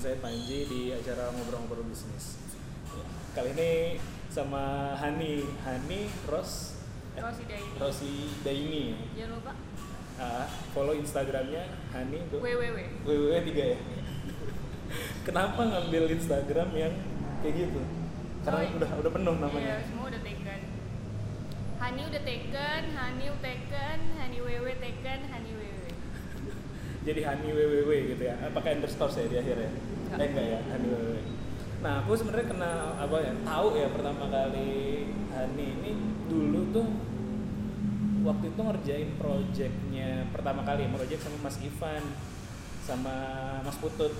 saya Panji di acara ngobrol-ngobrol bisnis. Kali ini sama Hani, Hani Ros, eh, Rosi Daini. Rosi Daini. Jangan lupa Uh, follow Instagramnya Hani www. www tiga ya. Kenapa ngambil Instagram yang kayak gitu? Karena Oh, iya. udah udah penuh Iya, namanya. semua udah taken. Hani udah taken, Hani taken, Hani ww taken, Hani ww. Jadi Hani www gitu ya. Eh, Pakai underscore saya di akhir ya. Enggak. Eh enggak ya, Hani www. Nah, aku sebenarnya kenal apa ya? Tahu ya pertama kali Hani ini dulu tuh waktu itu ngerjain projectnya pertama kali project sama Mas Ivan sama Mas Putut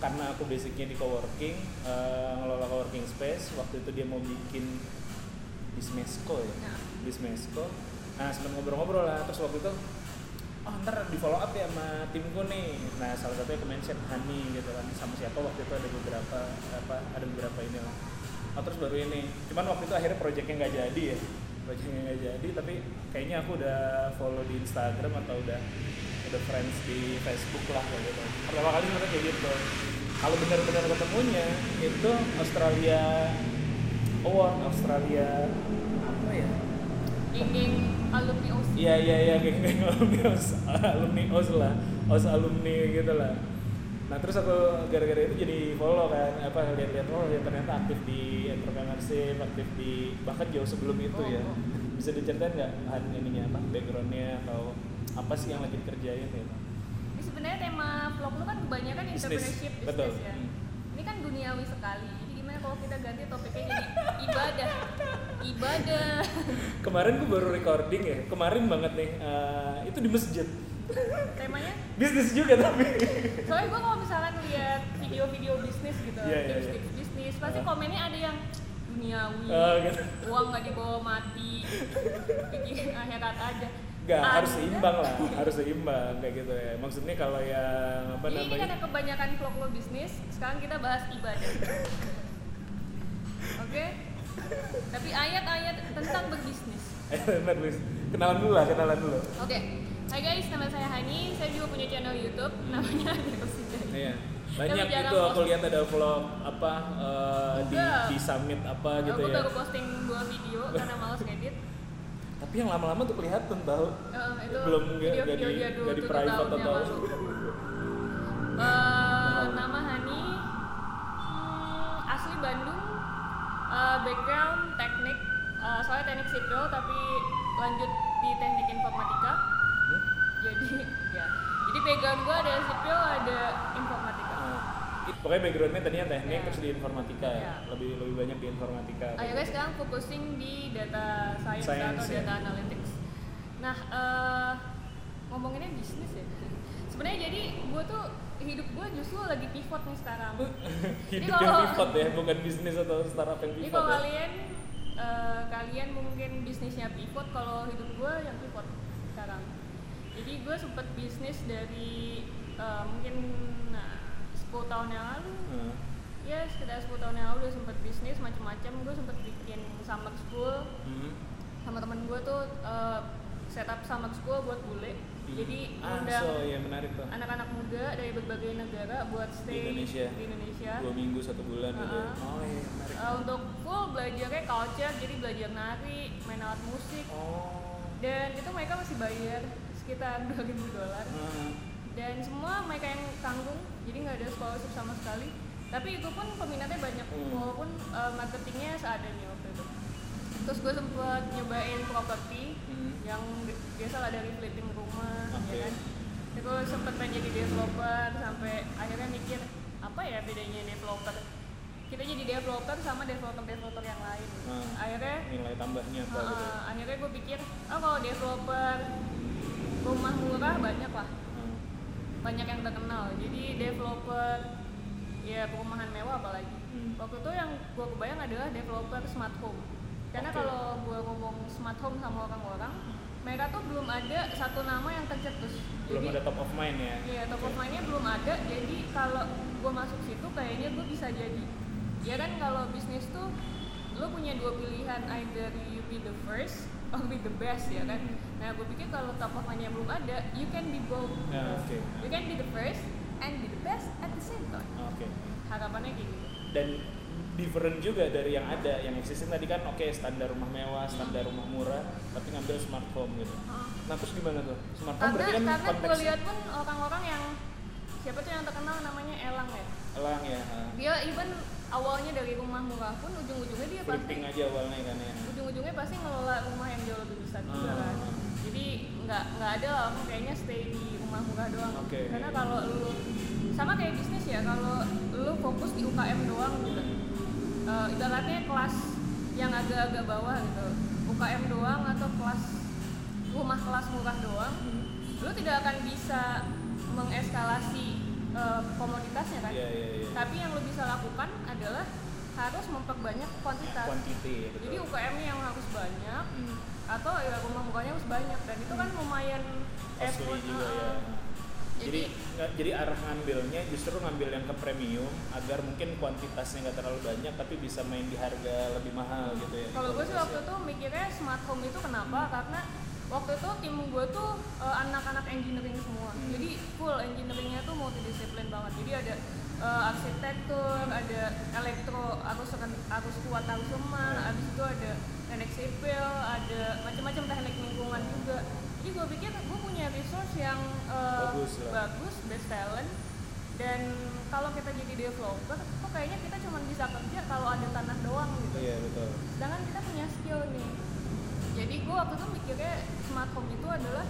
karena aku basicnya di coworking eh, ngelola coworking space waktu itu dia mau bikin Bismesco ya Nah. Bismesco nah sempat ngobrol-ngobrol lah terus waktu itu oh ntar di follow up ya sama timku nih. Nah salah satunya ke mention Hani gitu kan sama siapa waktu itu ada beberapa apa ada beberapa ini lah. Oh, terus baru ini. Cuman waktu itu akhirnya projectnya nggak jadi ya. Projectnya nggak jadi tapi kayaknya aku udah follow di Instagram atau udah udah friends di Facebook lah kayak gitu. Pertama kali sebenarnya kayak gitu. Kalau benar-benar ketemunya itu Australia Award Australia apa ya Geng-geng alumni OSI. Iya iya iya geng-geng alumni OS, alumni OS lah, OS alumni gitu lah. Nah terus aku gara-gara itu jadi follow kan, apa lihat-lihat oh ya ternyata aktif di entrepreneurship, aktif di bahkan jauh sebelum itu ya. Oh, oh. Bisa diceritain nggak han ininya apa backgroundnya atau apa sih yang lagi dikerjain gitu? Ini sebenarnya tema vlog lu kan kebanyakan entrepreneurship bisnis betul. ya. Hmm. Ini kan duniawi sekali. Kalau kita ganti topiknya jadi ibadah? Ibadah. Kemarin gue baru recording ya, kemarin banget nih, eh, itu di masjid. Temanya Bisnis juga tapi. soalnya gue kalau misalkan lihat video-video bisnis gitu Iya, iya, tips-tips bisnis pasti Ah. komennya ada yang duniawi Oh, gitu. uang nggak dibawa mati bikin akhirat aja Gak harus seimbang lah, harus seimbang kayak gitu ya. Maksudnya kalau yang apa Jadi ini namanya? karena kebanyakan vlog lo bisnis sekarang kita bahas ibadah oke tapi ayat-ayat tentang berbisnis Benar, Luis. Kenalan dulu lah, kenalan dulu. oke Hai guys, nama saya Hani. Saya juga punya channel YouTube namanya Rosida. Iya. Banyak itu aku lihat ada vlog apa eh, di Enggak. di summit apa gitu Aku ya. baru posting dua video karena males ngedit. Tapi yang lama-lama tuh kelihatan tahu. Eh, itu Belum nggak nggak video-video di jadul nggak di tujuh private atau. Eh, nama Hani hmm, asli Bandung Eh, background teknik eh, soalnya teknik sipil tapi lanjut di teknik informatika Hmm? jadi ya jadi background gua ada sipil ada informatika it- pokoknya backgroundnya tadinya teknik Iya. terus di informatika ya. Iya. Lebih lebih banyak di informatika. akhirnya sekarang focusing di data science, Science, atau ya. data analytics nah eh, ngomonginnya bisnis ya sebenarnya jadi gua tuh hidup gua justru lagi pivot nih sekarang Hidup Jadi yang pivot ya, bukan bisnis atau startup yang Jadi pivot kalau ya. kalian eh, kalian mungkin bisnisnya pivot, kalau hidup gue yang pivot sekarang. Jadi gue sempet bisnis dari eh, mungkin nah, 10 tahun yang lalu. Hmm. Ya sekitar 10 tahun yang lalu udah sempet bisnis macam-macam. Gue sempet bikin summer school Hmm. sama temen gue tuh eh, setup summer school buat bule. Jadi ah, undang so ya menarik tuh. anak-anak muda dari berbagai negara buat stay Indonesia. di Indonesia. Dua minggu satu bulan gitu. ya. Uh-uh. Oh iya menarik. Uh, untuk full belajarnya culture jadi belajar nari main alat musik Oh. dan itu mereka masih bayar sekitar 2000 dolar Hmm. dan semua mereka yang tanggung jadi nggak ada scholarship sama sekali tapi itu pun peminatnya banyak Hmm. walaupun uh, marketingnya seadanya waktu itu terus gue sempet nyobain properti Hmm. yang bi- biasa lah dari flipping rumah Oke. ya kan itu sempet pengen jadi developer sampai akhirnya mikir apa ya bedanya developer kita jadi developer sama developer developer yang lain Hmm. akhirnya Nilai tambahnya apa uh, gitu. uh, akhirnya gue pikir oh kalau developer rumah murah banyak lah Hmm. banyak yang terkenal jadi developer ya perumahan mewah apalagi Hmm. waktu itu yang gue kebayang adalah developer smart home karena Oke. kalau gue ngomong smart home sama orang-orang mereka tuh belum ada satu nama yang tercetus Belum jadi ada top of mind ya. Iya, top of mind-nya belum ada. Jadi kalau gue masuk situ kayaknya gue bisa jadi. Ya kan kalau bisnis tuh lu punya dua pilihan either you be the first or be the best ya kan Hmm. nah gue pikir kalau top of mind belum ada you can be both Ya, oke. you can be the first and be the best at the same time Oke. harapannya kayak gitu Dan different juga dari yang ada, yang existing tadi kan oke standar rumah mewah, standar rumah murah, tapi ngambil smart home gitu. Nah terus gimana tuh? Smart home karena berarti kan karena gue konteksnya lihat pun orang-orang yang siapa tuh yang terkenal namanya Elang ya elang ya, ha. dia even awalnya dari rumah murah pun ujung-ujungnya dia pasti flipping aja awalnya kan ya. ujung-ujungnya pasti ngelola rumah yang jauh lebih besar juga kan Ah. jadi nggak nggak ada lah kayaknya stay di rumah murah doang Oke. karena kalau lu sama kayak bisnis ya kalau lu fokus di UKM doang gitu eh, ibaratnya kelas yang agak-agak bawah gitu UKM doang atau kelas rumah kelas murah doang Hmm. lu tidak akan bisa mengeskalasi eh, komoditasnya kan Iya iya iya. tapi yang lu bisa lakukan adalah harus memperbanyak kuantitas Quantity betul. jadi UKM yang harus banyak Hmm. atau ya rumah murahnya harus banyak dan itu kan lumayan costly effort, juga uh, ya. Jadi Jadi- nggak- jadi arah ngambilnya justru ngambil yang ke premium agar mungkin kuantitasnya nggak terlalu banyak tapi bisa main di harga lebih mahal gitu ya. Kalau gue sih waktu itu mikirnya smart home itu kenapa? Karena waktu itu tim gue tuh uh, anak-anak engineering semua. Hmm. Jadi full engineeringnya tuh multidisiplin banget. Jadi ada uh, arsitektur, ada elektro, arus arus kuat arus lemah, Hmm. habis itu ada teknik sipil, ada macam-macam teknik lingkungan juga. Jadi gue pikir punya resource yang uh, Bagus lah. bagus, best talent. Dan kalau kita jadi developer, kok kayaknya kita cuma bisa kerja kalau ada tanah doang gitu Iya betul. sedangkan kita punya skill nih jadi gue waktu itu mikirnya smart home itu adalah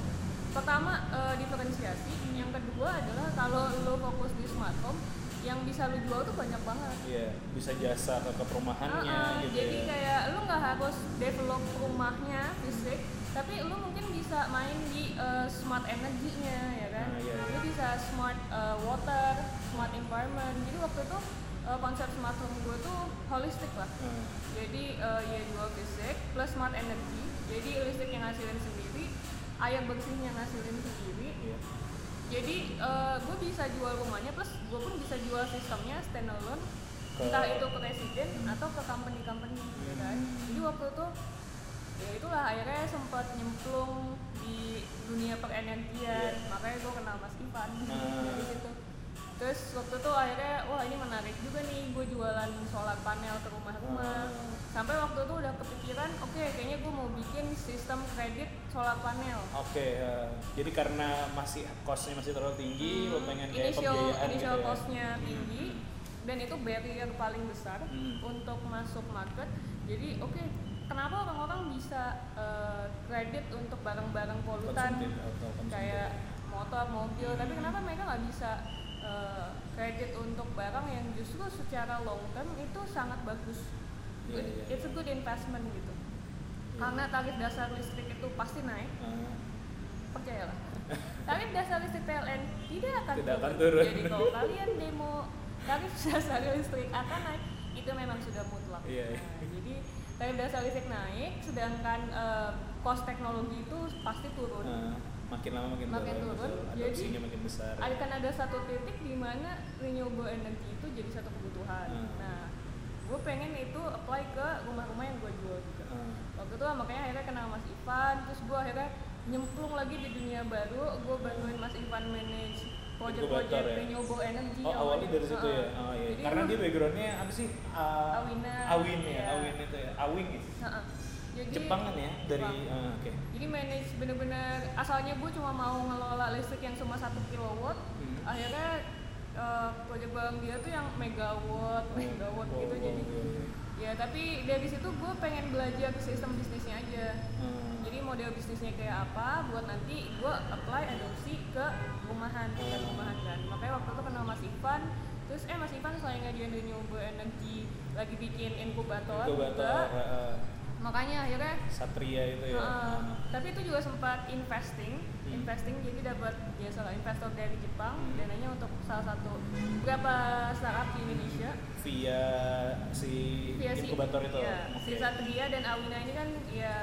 pertama eh, diferensiasi yang kedua adalah kalau lo fokus di smart home yang bisa lo jual tuh banyak banget Iya bisa jasa ke, ke perumahannya Ah, ah, gitu jadi ya. kayak lo nggak harus develop rumahnya fisik tapi lo mungkin bisa main smart energinya ya kan Ah, iya, iya. lo bisa smart eh, water smart environment jadi waktu itu eh, konsep smart home gue tuh holistik lah Hmm. jadi eh, ya jual fisik plus smart energy jadi listrik yang ngasilin sendiri air bersih yang ngasilin sendiri Iya. jadi gue bisa jual rumahnya plus gue pun bisa jual sistemnya standalone Ke- entah itu ke residen atau ke company-company gitu kan Hmm. jadi waktu itu ya itulah akhirnya sempat nyemplung di dunia perenergian Iya. makanya gue kenal Mas Ivan Ah. dari situ terus waktu itu akhirnya wah ini menarik juga nih gue jualan solar panel ke rumah-rumah Ah. sampai waktu itu udah kepikiran oke kayaknya gue mau bikin sistem kredit solar panel Oke, ya. jadi karena masih costnya masih terlalu tinggi, lo pengen kayak initial pembiayaan initial gitu ya. costnya tinggi dan itu barrier paling besar Hmm. untuk masuk market jadi oke kenapa orang-orang bisa eh, kredit untuk barang-barang polutan? Kayak motor mobil tapi kenapa mereka nggak bisa eh, kredit untuk barang yang justru secara long term itu sangat bagus? Iya, Good- iya, it's a good investment gitu. Iya. karena tarif dasar listrik itu pasti naik. Ah. percayalah tarif dasar listrik PLN tidak akan Tidak akan turun. jadi kalau kalian demo tarif dasar listrik akan naik itu memang sudah mutlak. Iya, iya. Nah, tarif dasar listrik naik sedangkan eh, cost teknologi itu pasti turun Ah, makin lama makin, Makin turun, betul. jadi makin besar. akan ada satu titik di mana renewable energy itu jadi satu kebutuhan Hmm. nah gue pengen itu apply ke rumah-rumah yang gue jual juga Ah. waktu itu makanya akhirnya kenal Mas Ivan terus gue akhirnya nyemplung lagi di dunia baru gue bantuin Mas Ivan manage project-project ya? renewable energy Oh awalnya dari situ ya? Heeh. Oh iya. Jadi Karena dia backgroundnya apa sih? Ah, Awina. Awin ya, Iya. Awin itu ya. Awing ya. Heeh. Jadi- Jepang kan ya? Dari ah, oke. jadi manage bener-bener asalnya gue cuma mau ngelola listrik yang cuma satu kilowatt Hmm. akhirnya eh, project bareng dia tuh yang megawatt megawatt Wow, gitu wow, jadi wow. ya tapi dari situ gue pengen belajar sistem bisnisnya aja Hmm. Jadi model bisnisnya kayak apa buat nanti gue apply adopsi ke rumahan tingkat rumahan kan makanya waktu itu kenal Mas Ivan terus eh Mas Ivan selain ngajuin renewable energy lagi bikin inkubator, Inkubator, juga. ah. makanya akhirnya Satria itu ya. Ah. tapi itu juga sempat investing Hmm. investing jadi dapat biasa lah investor dari Jepang Hmm. dananya untuk salah satu beberapa startup di Indonesia Via si via si inkubator itu. ya, si Oke. Satria dan Awina ini kan ya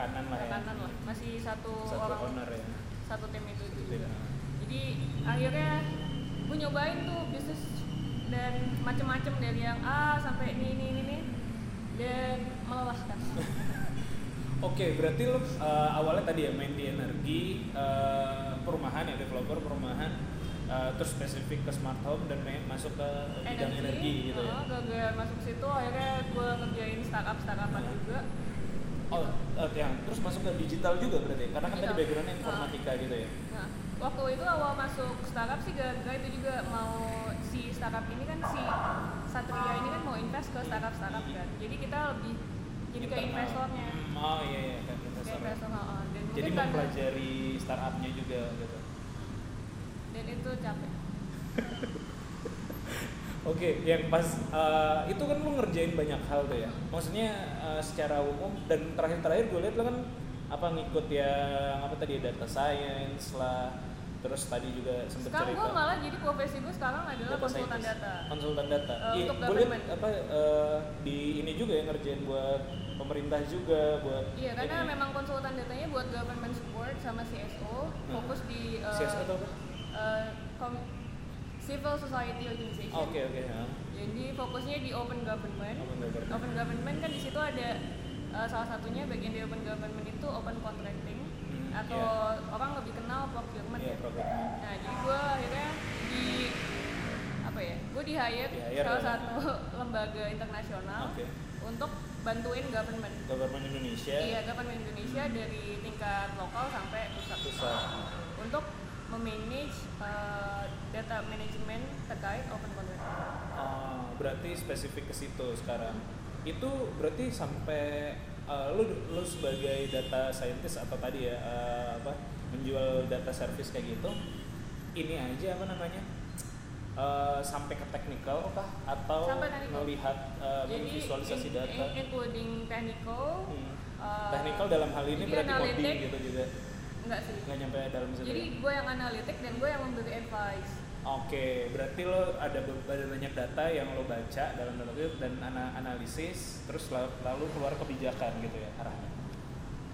Rekanan lah ya. rekanan lah masih satu, Satu orang owner ya. satu tim itu Satu juga tim. jadi akhirnya gue nyobain tuh bisnis dan macem-macem dari yang A sampai ini ini ini, ini. dan melelahkan Oke, berarti lo uh, awalnya tadi ya main di energi uh, perumahan ya developer perumahan, uh, terus spesifik ke smart home dan main, masuk ke bidang energi, gitu ya. oh, gara masuk situ akhirnya gue ngerjain startup startupan juga Oh, uh, yang terus masuk ke digital juga berarti, karena kan tadi backgroundnya informatika gitu ya. Nah, waktu itu awal masuk startup sih gara-gara itu juga mau si startup ini kan si Satria ini kan mau invest ke startup startup kan. Jadi kita lebih jadi ke Internal. investornya. Hmm, oh iya iya kan Ke investor. investor, heeh. Dan Jadi mempelajari startupnya juga gitu. dan itu capek. Oke, yang pas uh, itu kan lu ngerjain banyak hal tuh ya. Maksudnya uh, secara umum dan terakhir-terakhir gue lihat lu kan apa ngikut yang apa tadi data science lah, terus tadi juga sempet Sekarang cerita gue malah jadi profesi gue sekarang adalah data konsultan scientist. data. Konsultan data. Uh, Iya, untuk gue government. apa uh, di ini juga ya ngerjain buat pemerintah juga buat Iya, karena ini. memang konsultan datanya buat government support sama CSO, fokus di uh, CSO itu apa? uh, civil society organization. Oke oke. ha. Jadi fokusnya di open government. Open government. Open government kan di situ ada uh, salah satunya bagian dari open government itu open contracting Hmm, atau orang lebih kenal procurement ya. procurement. Nah, jadi gue akhirnya di apa ya? Gue di hire Di-hire salah ya. satu lembaga internasional Oke. untuk bantuin government. Government Indonesia. Iya, government Indonesia dari tingkat lokal sampai pusat. Pusat. Untuk memanage uh, data management terkait open contracting. Oh, berarti spesifik ke situ sekarang. Itu berarti sampai uh, lu lu sebagai data scientist atau tadi ya uh, apa menjual data service kayak gitu. Ini aja apa namanya? Uh, sampai ke technical kah atau melihat uh, Jadi visualisasi in- data? in- including technical, Hmm. uh, Technical dalam hal ini berarti coding gitu juga. Enggak sih. Nggak nyampe dalam situ. Jadi gue yang analitik dan gue yang memberi advice. Oke, berarti lo ada banyak data yang lo baca dalam tanda kutip dan ana- analisis, terus la- lalu keluar kebijakan gitu ya arahnya.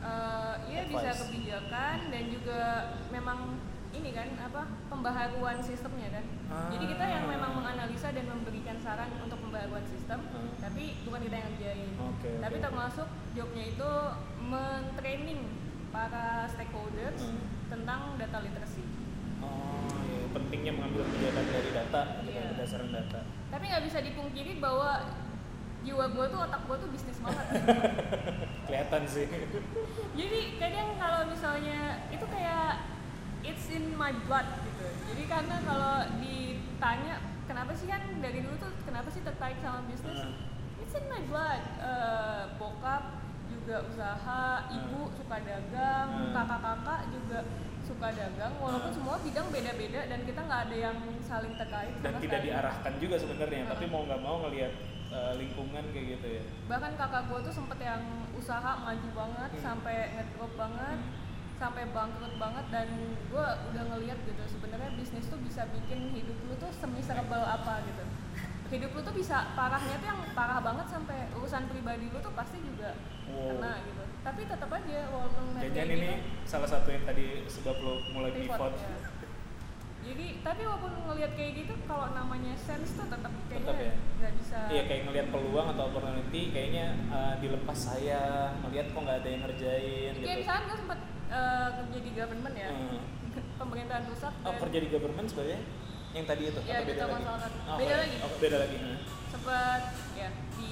Uh, iya bisa kebijakan dan juga memang ini kan apa pembaharuan sistemnya kan. Jadi kita yang Ah. memang menganalisa dan memberikan saran untuk pembaharuan sistem, Hmm. tapi bukan kita yang ngerjain. Oke, Tapi oke. termasuk jobnya itu mentraining para stakeholders Hmm. tentang data literacy. Oh, iya. pentingnya mengambil kebijakan dari data Iya. dengan berdasarkan data. Tapi nggak bisa dipungkiri bahwa jiwa gue tuh otak gue tuh bisnis banget. Kelihatan sih. Jadi kadang kalau misalnya itu kayak it's in my blood gitu. Jadi karena kalau ditanya kenapa sih kan dari dulu tuh kenapa sih tertarik sama bisnis? Hmm. It's in my blood. Eh, bokap juga usaha, ibu suka dagang, Hmm. kakak-kakak juga suka dagang. Walaupun Hmm. semua bidang beda-beda dan kita nggak ada yang saling terkait Dan tidak sekali. diarahkan juga sebenarnya, Hmm. tapi mau nggak mau ngelihat uh, lingkungan kayak gitu ya. bahkan kakak gue tuh sempet yang usaha maju banget Hmm. sampai ngedrop banget Hmm. sampai bangkrut banget dan gue udah ngeliat gitu sebenarnya bisnis tuh bisa bikin hidup lu tuh semiserable apa gitu hidup lu tuh bisa parahnya tuh yang parah banget sampai urusan pribadi lu tuh pasti juga Wow. kena gitu tapi tetap aja walaupun Jangan kayak ini gitu, salah satu yang tadi sebab lo mulai pivot, pivot. ya. jadi tapi walaupun ngeliat kayak gitu kalau namanya sense tuh tetap kayaknya Tetap ya? nggak bisa Iya kayak ngelihat peluang atau opportunity kayaknya uh, dilepas saya melihat kok nggak ada yang ngerjain kayak gitu. misalkan gue sempet eh, kerja di government ya Hmm. pemerintahan pusat Oh dan kerja di government sebenarnya yang tadi itu Iya, atau beda kita lagi? konsultan. Oh, Beda oh, lagi. Oh, beda lagi. Hmm. sempat ya di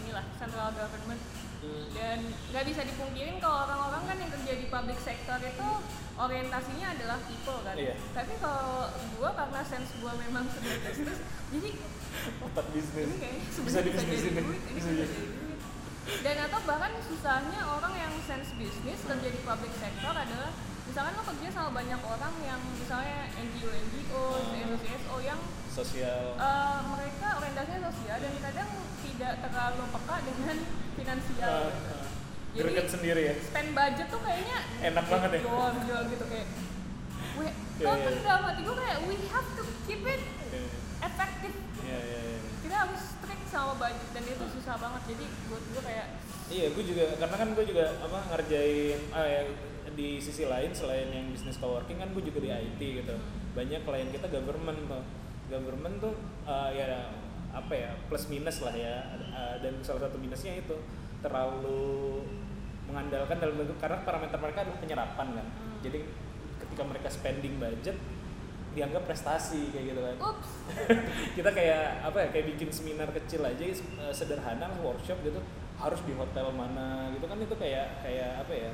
inilah central government Hmm. dan nggak bisa dipungkirin kalau orang-orang kan yang kerja di public sector itu orientasinya adalah people kan Iya. tapi kalau gua karena sense gua memang sudah bisnis jadi Otak bisnis. ini kayaknya Bisa jadi bisnisin. duit ini Bisa bisa jadi. jadi duit dan atau bahkan susahnya orang yang sense bisnis kerja di public sector adalah misalkan lo kerja sama banyak orang yang misalnya NGO NGO Hmm. CSO yang Sosial. Eh, mereka orientasinya sosial dan kadang tidak terlalu peka dengan finansial. Uh, gitu. uh, Jadi sendiri ya. spend budget tuh kayaknya Enak banget ya. Jual, jual gitu kayak. We, tuh iya. dalam hati gue kayak we have to keep it Iya, efektif. Iya iya. iya. Kita harus strict sama budget dan itu susah banget. Jadi buat gue kayak Iya, gue juga karena kan gue juga apa ngerjain ah, ya, di sisi lain selain yang bisnis coworking kan gue juga di IT gitu. Banyak klien kita government tuh. Government tuh ah, ya apa ya plus minus lah ya Uh, dan salah satu minusnya itu terlalu mengandalkan dalam bentuk karena parameter mereka adalah penyerapan kan Hmm. jadi ketika mereka spending budget dianggap prestasi kayak gitu kan kita kayak apa ya kayak bikin seminar kecil aja eh, sederhana workshop gitu harus di hotel mana gitu kan itu kayak kayak apa ya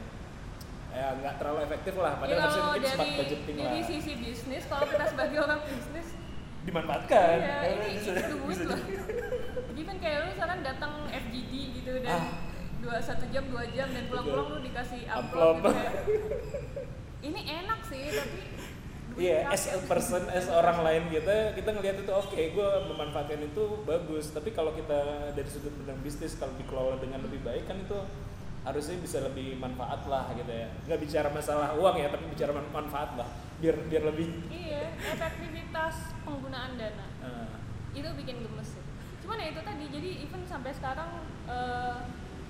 ya nggak terlalu efektif lah ya padahal harusnya kalau mungkin smart dari budgeting lah dari sisi bisnis kalau kita sebagai orang bisnis dimanfaatkan Iya, Karena ini bisa- duit bisa loh. jadi- kan kayak lu misalkan datang FGD gitu dan Ah. dua satu jam dua jam dan pulang-pulang lu dikasih Amplop. gitu kayak, ini enak sih tapi Iya, rakyat. as a person, as orang lain kita, kita ngelihat itu oke, gue memanfaatkan itu bagus. Tapi kalau kita dari sudut pandang bisnis, kalau dikelola dengan lebih baik kan itu harusnya bisa lebih manfaat lah gitu ya. Nggak bicara masalah uang ya, tapi bicara man- manfaat lah. Biar biar lebih. Iya, efektivitas penggunaan dana eh, itu bikin gemes sih. Cuman ya itu tadi, jadi even sampai sekarang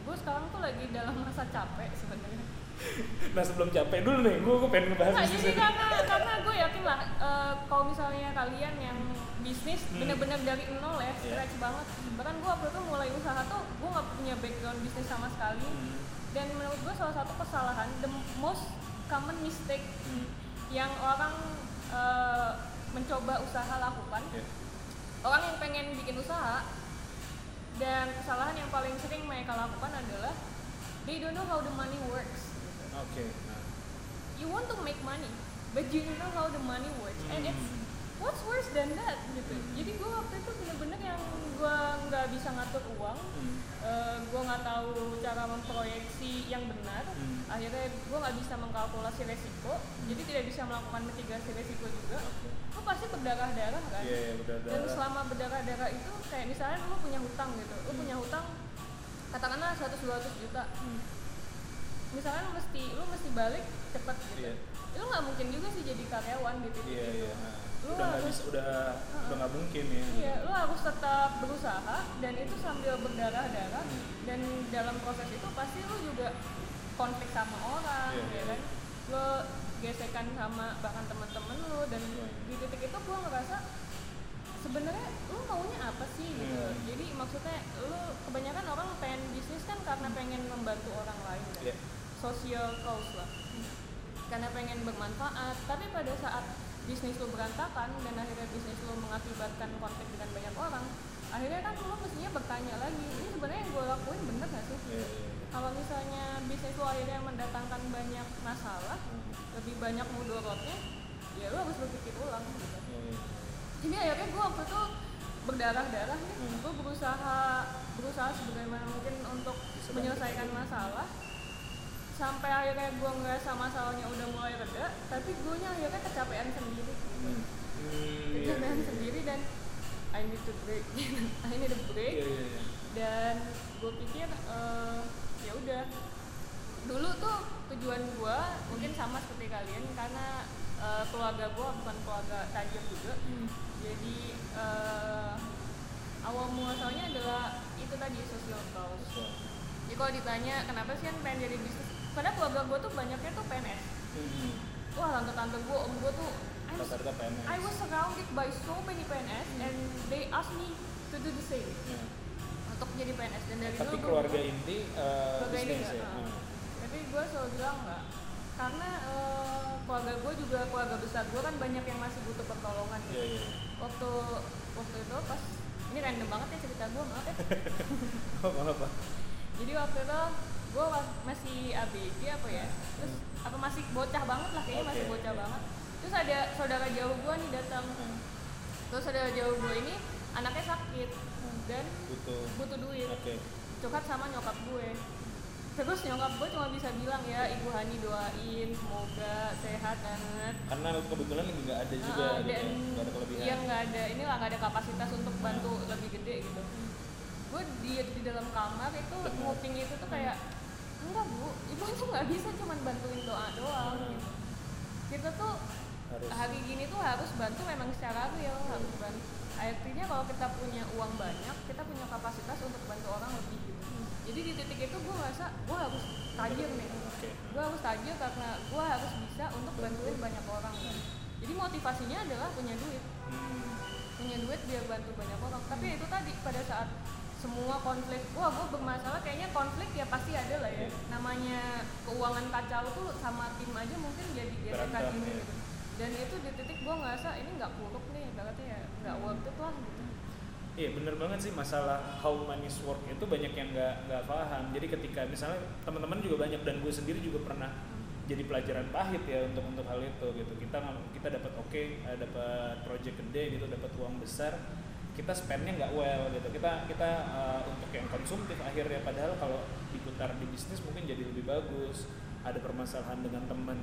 gue sekarang tuh lagi dalam masa capek sebenarnya. Nah sebelum capek dulu nih, gue gue pengen ngebahas Nah, bisnis jadi karena karena gue yakin lah eh, kalau misalnya kalian yang bisnis Hmm. bener-bener dari nol ya, Iya. scratch banget. Bahkan gue waktu itu mulai usaha tuh gue nggak punya background bisnis sama sekali. Hmm, Dan menurut gue salah satu kesalahan, the most common mistake hmm, yang orang eh, mencoba usaha lakukan, ya. orang yang pengen bikin usaha dan kesalahan yang paling sering mereka lakukan adalah they don't know how the money works. Oke. nah. you want to make money but you don't know how the money works and it's Hmm. what's worse than that gitu jadi gue waktu itu bener-bener yang gue nggak bisa ngatur uang Hmm, eh, gue nggak tahu cara memproyeksi yang benar Hmm. akhirnya gue nggak bisa mengkalkulasi resiko jadi tidak bisa melakukan mitigasi resiko juga Oke. lo pasti berdarah-darah kan Iya, iya, dan berdarah-darah. selama berdarah-darah itu kayak misalnya lo punya hutang gitu lo Hmm. punya hutang katakanlah 100-200 juta Hmm, misalnya lu mesti lu mesti balik cepet gitu Iya. lu nggak mungkin juga sih jadi karyawan di titik Iya, itu iya. nah. Lu Udah nggak harus- bisa, udah udah nggak mungkin ya. iya lu harus tetap berusaha dan itu sambil berdarah-darah Hmm. dan dalam proses itu pasti lu juga konflik sama orang Iya, ya iya. kan lu gesekan sama bahkan teman-teman lu dan Iya, iya. di titik itu gua ngerasa sebenarnya lu maunya apa sih gitu Hmm. jadi maksudnya lu kebanyakan orang pengen bisnis kan karena pengen membantu orang lain Iya. Social cause lah. Karena pengen bermanfaat tapi pada saat bisnis lu berantakan dan akhirnya bisnis lu mengakibatkan konflik dengan banyak orang akhirnya kan lu mestinya bertanya lagi ini sebenarnya yang gue lakuin bener gak sih? Iya, iya, kalau misalnya bisnis lu akhirnya mendatangkan banyak masalah lebih banyak mudorotnya ya lu harus berpikir ulang gitu. Iya, iya. jadi akhirnya gue waktu itu berdarah-darah nih Hmm. gue berusaha berusaha sebagaimana mungkin untuk Bisa menyelesaikan masalah sampai akhirnya gue ngerasa masalahnya udah mulai reda tapi gue nya akhirnya kecapean sendiri. Hmm, hmm, iya, kecapean iya. sendiri dan I need to break. I need a break. Iya, iya, iya. dan gue pikir eh, ya udah. Dulu tuh tujuan gue mungkin sama seperti kalian karena eh, keluarga gue bukan keluarga tajir juga. Hmm, jadi eh, awal muasalnya adalah itu tadi social cause so, jadi kalau ditanya kenapa sih kan pengen jadi bisnis padahal keluarga gue tuh banyaknya tuh PNS hmm, wah tante-tante gue om gue tuh Rata-rata PNS. I was surrounded by so many PNS and they asked me to do the same Iya. untuk jadi PNS dan dari Tapi dulu gua- keluarga inti eh, keluarga ya. uh. Hmm. tapi gue selalu bilang enggak karena eh, keluarga gue juga keluarga besar gue kan banyak yang masih butuh pertolongan gitu. iya. waktu waktu itu pas ini random banget ya cerita gue maaf ya apa? jadi waktu itu gue masih ABG apa ya terus apa masih bocah banget lah kayaknya masih Oke, bocah banget. Terus ada saudara jauh gue nih datang. Hmm, terus saudara jauh gue ini anaknya sakit dan Butuh. butuh duit. Oke. curhat sama nyokap gue. Terus nyokap gue cuma bisa bilang ya ibu Hani doain semoga sehat banget. Karena kebetulan lagi nggak ada juga, dan nggak ada kelebihan. iya nggak ada ini lah nggak ada kapasitas untuk bantu lebih gede gitu. Gue di di dalam kamar itu nguping itu tuh kayak enggak bu. Ibu tuh nggak bisa cuma bantuin doa doang Hmm. gitu. Kita tuh Harus. hari gini tuh harus bantu memang secara real harus bantu. Artinya kalau kita punya uang banyak kita punya kapasitas untuk bantu orang lebih gitu. Jadi di titik itu gue ngerasa gue harus tajir nih. Oke. gue harus tajir karena gue harus bisa untuk bantuin banyak orang kan. jadi motivasinya adalah punya duit. Hmm. punya duit biar bantu banyak orang. Tapi itu tadi pada saat semua konflik wah gue bermasalah kayaknya konflik ya pasti ada lah ya Iya. namanya keuangan kacau tuh sama tim aja mungkin jadi gesekan ini ya. gitu dan itu di titik gue ngerasa ini nggak buruk nih berarti ya nggak worth it lah gitu Iya bener banget sih masalah how money work itu banyak yang nggak nggak paham. Jadi ketika misalnya teman-teman juga banyak dan gue sendiri juga pernah jadi pelajaran pahit ya untuk untuk hal itu gitu. Kita kita dapat oke, eh, dapat project gede gitu, dapat uang besar, kita spendnya nggak well gitu. Kita kita eh, untuk yang konsumtif akhirnya padahal kalau diputar di bisnis mungkin jadi lebih bagus. Ada permasalahan dengan teman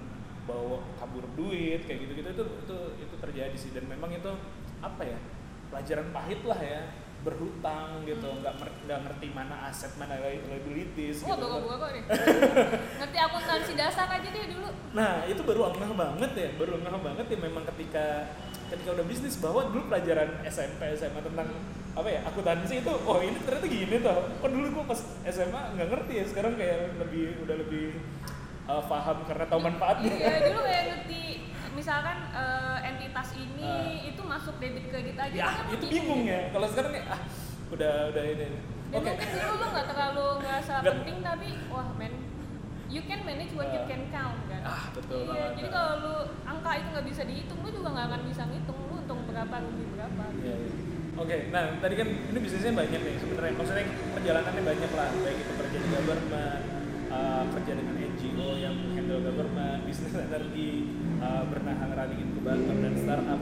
bawa kabur duit kayak gitu-gitu itu itu itu terjadi sih. Dan memang itu apa ya pelajaran pahit lah ya. Berhutang gitu nggak mer- nggak ngerti mana aset mana li- liabilities wah gitu. bawa bawa nih. Ngerti akuntansi dasar aja deh dulu. Nah itu baru ngeh banget ya baru ngeh banget ya memang ketika ketika udah bisnis bahwa dulu pelajaran SMP SMA tentang apa ya akuntansi itu oh ini ternyata gini tuh kok dulu gua pas SMA nggak ngerti ya sekarang kayak lebih udah lebih uh, paham karena tahu manfaatnya. Iya dulu kayak ngerti misalkan eh, entitas ini Ah. itu masuk debit kredit aja ya kan itu bingung ya. Kalau sekarang kayak ah udah udah ini. Dan oke. mungkin dulu lo nggak terlalu ngerasa penting tapi wah men you can manage what you Ah. can count kan Ah, betul iya banget. jadi kalau lu angka itu nggak bisa dihitung lu juga nggak akan bisa ngitung lu untung berapa rugi berapa Iya, iya. Oke, nah tadi kan ini bisnisnya banyak nih sebenarnya. Maksudnya perjalanannya banyak lah, baik itu kerja di government, uh, kerja dengan NGO yang handle government, bisnis energi, uh, pernah running inkubator dan startup.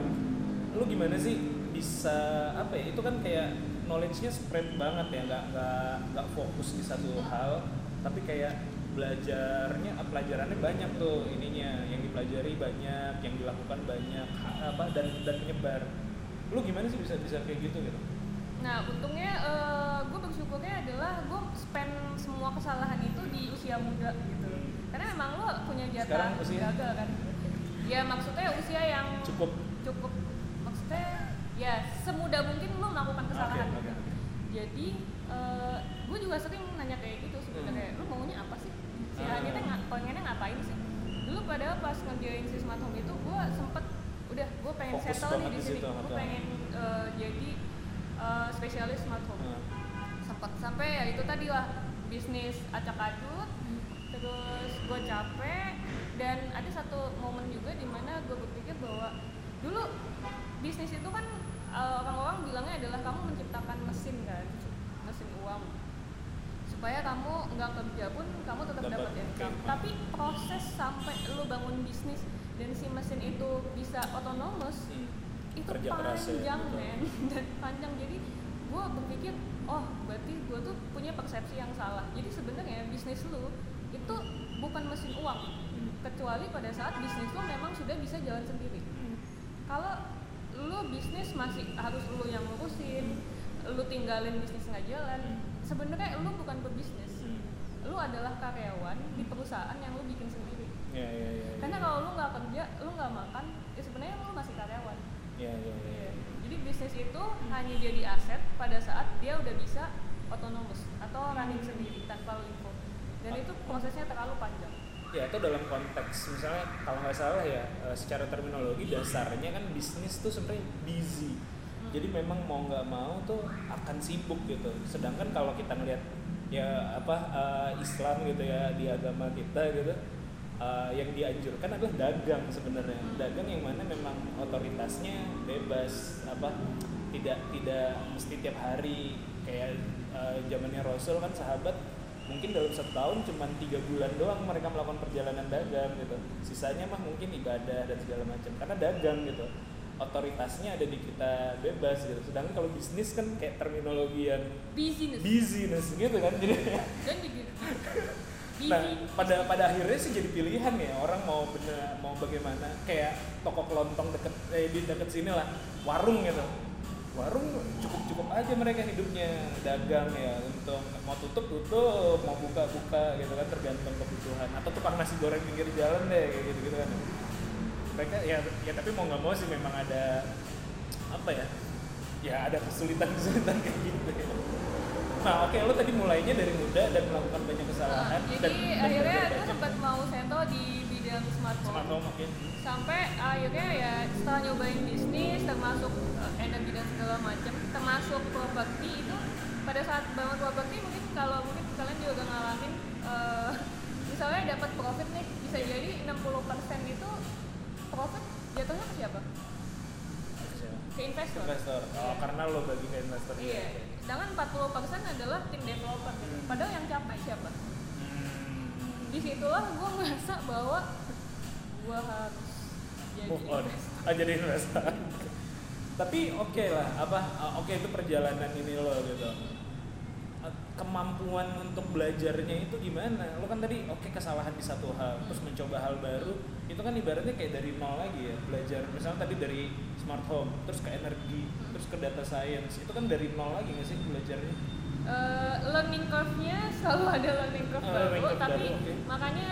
Lu gimana sih bisa apa ya? Itu kan kayak knowledge-nya spread banget ya, nggak nggak nggak fokus di satu hal, tapi kayak belajarnya ah, pelajarannya banyak tuh ininya. Yang dipelajari banyak yang dilakukan banyak apa dan dan menyebar. Lu gimana sih bisa bisa kayak gitu gitu? Nah untungnya gue bersyukurnya adalah gue spend semua kesalahan itu di usia muda gitu. Karena memang lo punya jatah gagal kan? Ya maksudnya usia yang cukup. Cukup. Maksudnya ya semudah mungkin lo melakukan kesalahan Oke, oke, oke. jadi gue juga sering nanya kayak gitu sebenarnya. Hmm. lu maunya apa sih si Ah. Hani teh pengennya ngapain sih? Dulu padahal pas ngerjain si smart home itu gue sempet udah gue pengen Fokus settle nih di sini. gue pengen eh, jadi eh, spesialis smart home. Nah, sempet sampai ya itu tadi lah bisnis acak adut terus gue capek dan ada satu momen juga di mana gue berpikir bahwa dulu bisnis itu kan eh, orang-orang bilangnya adalah kamu menciptakan mesin kan mesin uang supaya kamu nggak kerja pun kamu tetap Dapat, dapat income tapi proses sampai lu bangun bisnis dan si mesin itu bisa otonomous hmm. itu Kerja ya, panjang betul. men dan panjang jadi gue berpikir oh berarti gue tuh punya persepsi yang salah jadi sebenarnya bisnis lu itu bukan mesin uang Hmm. kecuali pada saat bisnis lu memang sudah bisa jalan sendiri Hmm. kalau lu bisnis masih harus lu yang ngurusin lu tinggalin bisnis nggak jalan Hmm. Sebenarnya lu bukan pebisnis Hmm. lu adalah karyawan di perusahaan yang lu bikin sendiri ya ya ya ya. karena kalau lu nggak kerja lu nggak makan ya sebenarnya lu masih karyawan ya ya ya, ya. jadi bisnis itu hanya jadi aset pada saat dia udah bisa otonomous atau running sendiri tanpa lu input. Dan itu prosesnya terlalu panjang. ya atau dalam konteks misalnya kalau nggak salah ya eh, secara terminologi dasarnya kan bisnis tuh sebenarnya busy jadi memang mau nggak mau tuh akan sibuk gitu. Sedangkan kalau kita ngelihat ya apa eh, Islam gitu ya di agama kita gitu eh, yang dianjurkan adalah dagang sebenarnya. Dagang yang mana memang otoritasnya bebas apa tidak tidak mesti tiap hari. Kayak eh, zamannya Rasul kan sahabat mungkin dalam satu tahun cuma tiga bulan doang mereka melakukan perjalanan dagang gitu. Sisanya mah mungkin ibadah dan segala macam karena dagang gitu otoritasnya ada di kita bebas gitu sedangkan kalau bisnis kan kayak terminologi yang Business. business gitu kan jadi Dan begitu. Busy. nah pada pada akhirnya sih jadi pilihan ya orang mau bener mau bagaimana kayak toko kelontong deket eh, di deket sini lah warung gitu warung cukup cukup aja mereka hidupnya dagang ya untuk mau tutup tutup mau buka buka gitu kan tergantung kebutuhan atau tukang nasi goreng pinggir jalan deh kayak gitu gitu kan mereka ya ya tapi mau nggak mau sih memang ada apa ya ya ada kesulitan kesulitan kayak gitu ya. nah oke lo tadi mulainya dari muda dan melakukan banyak kesalahan Nah, jadi dan, akhirnya banyak. sempat mau settle di bidang bidang smart home. Smart home oke. sampai akhirnya ya setelah nyobain bisnis termasuk uh, energi dan segala macam termasuk properti itu pada saat bangun properti mungkin kalau mungkin kalian juga ngalamin uh, misalnya dapat profit nih bisa jadi 60% itu profit jatuhnya ke siapa? ke investor. Investor. Oh, karena lo bagi ke investor. Iya. Sedangkan 40% adalah tim developer. Hmm. Padahal yang capek siapa? Hmm. Di situlah gue ngerasa bahwa gue harus jadi Move on. investor. Ah, jadi investor. Tapi oke lah, apa? Oke itu perjalanan ini lo gitu. Kemampuan untuk belajarnya itu gimana? Lo kan tadi oke kesalahan di satu hal, terus mencoba hal baru, itu kan ibaratnya kayak dari nol lagi ya belajar. Misalnya tadi dari smart home, terus ke energi, terus ke data science, itu kan dari nol lagi nggak sih belajarnya? Eh, learning curve-nya selalu ada learning curve Oh, baru, learning curve tapi baru, oke. makanya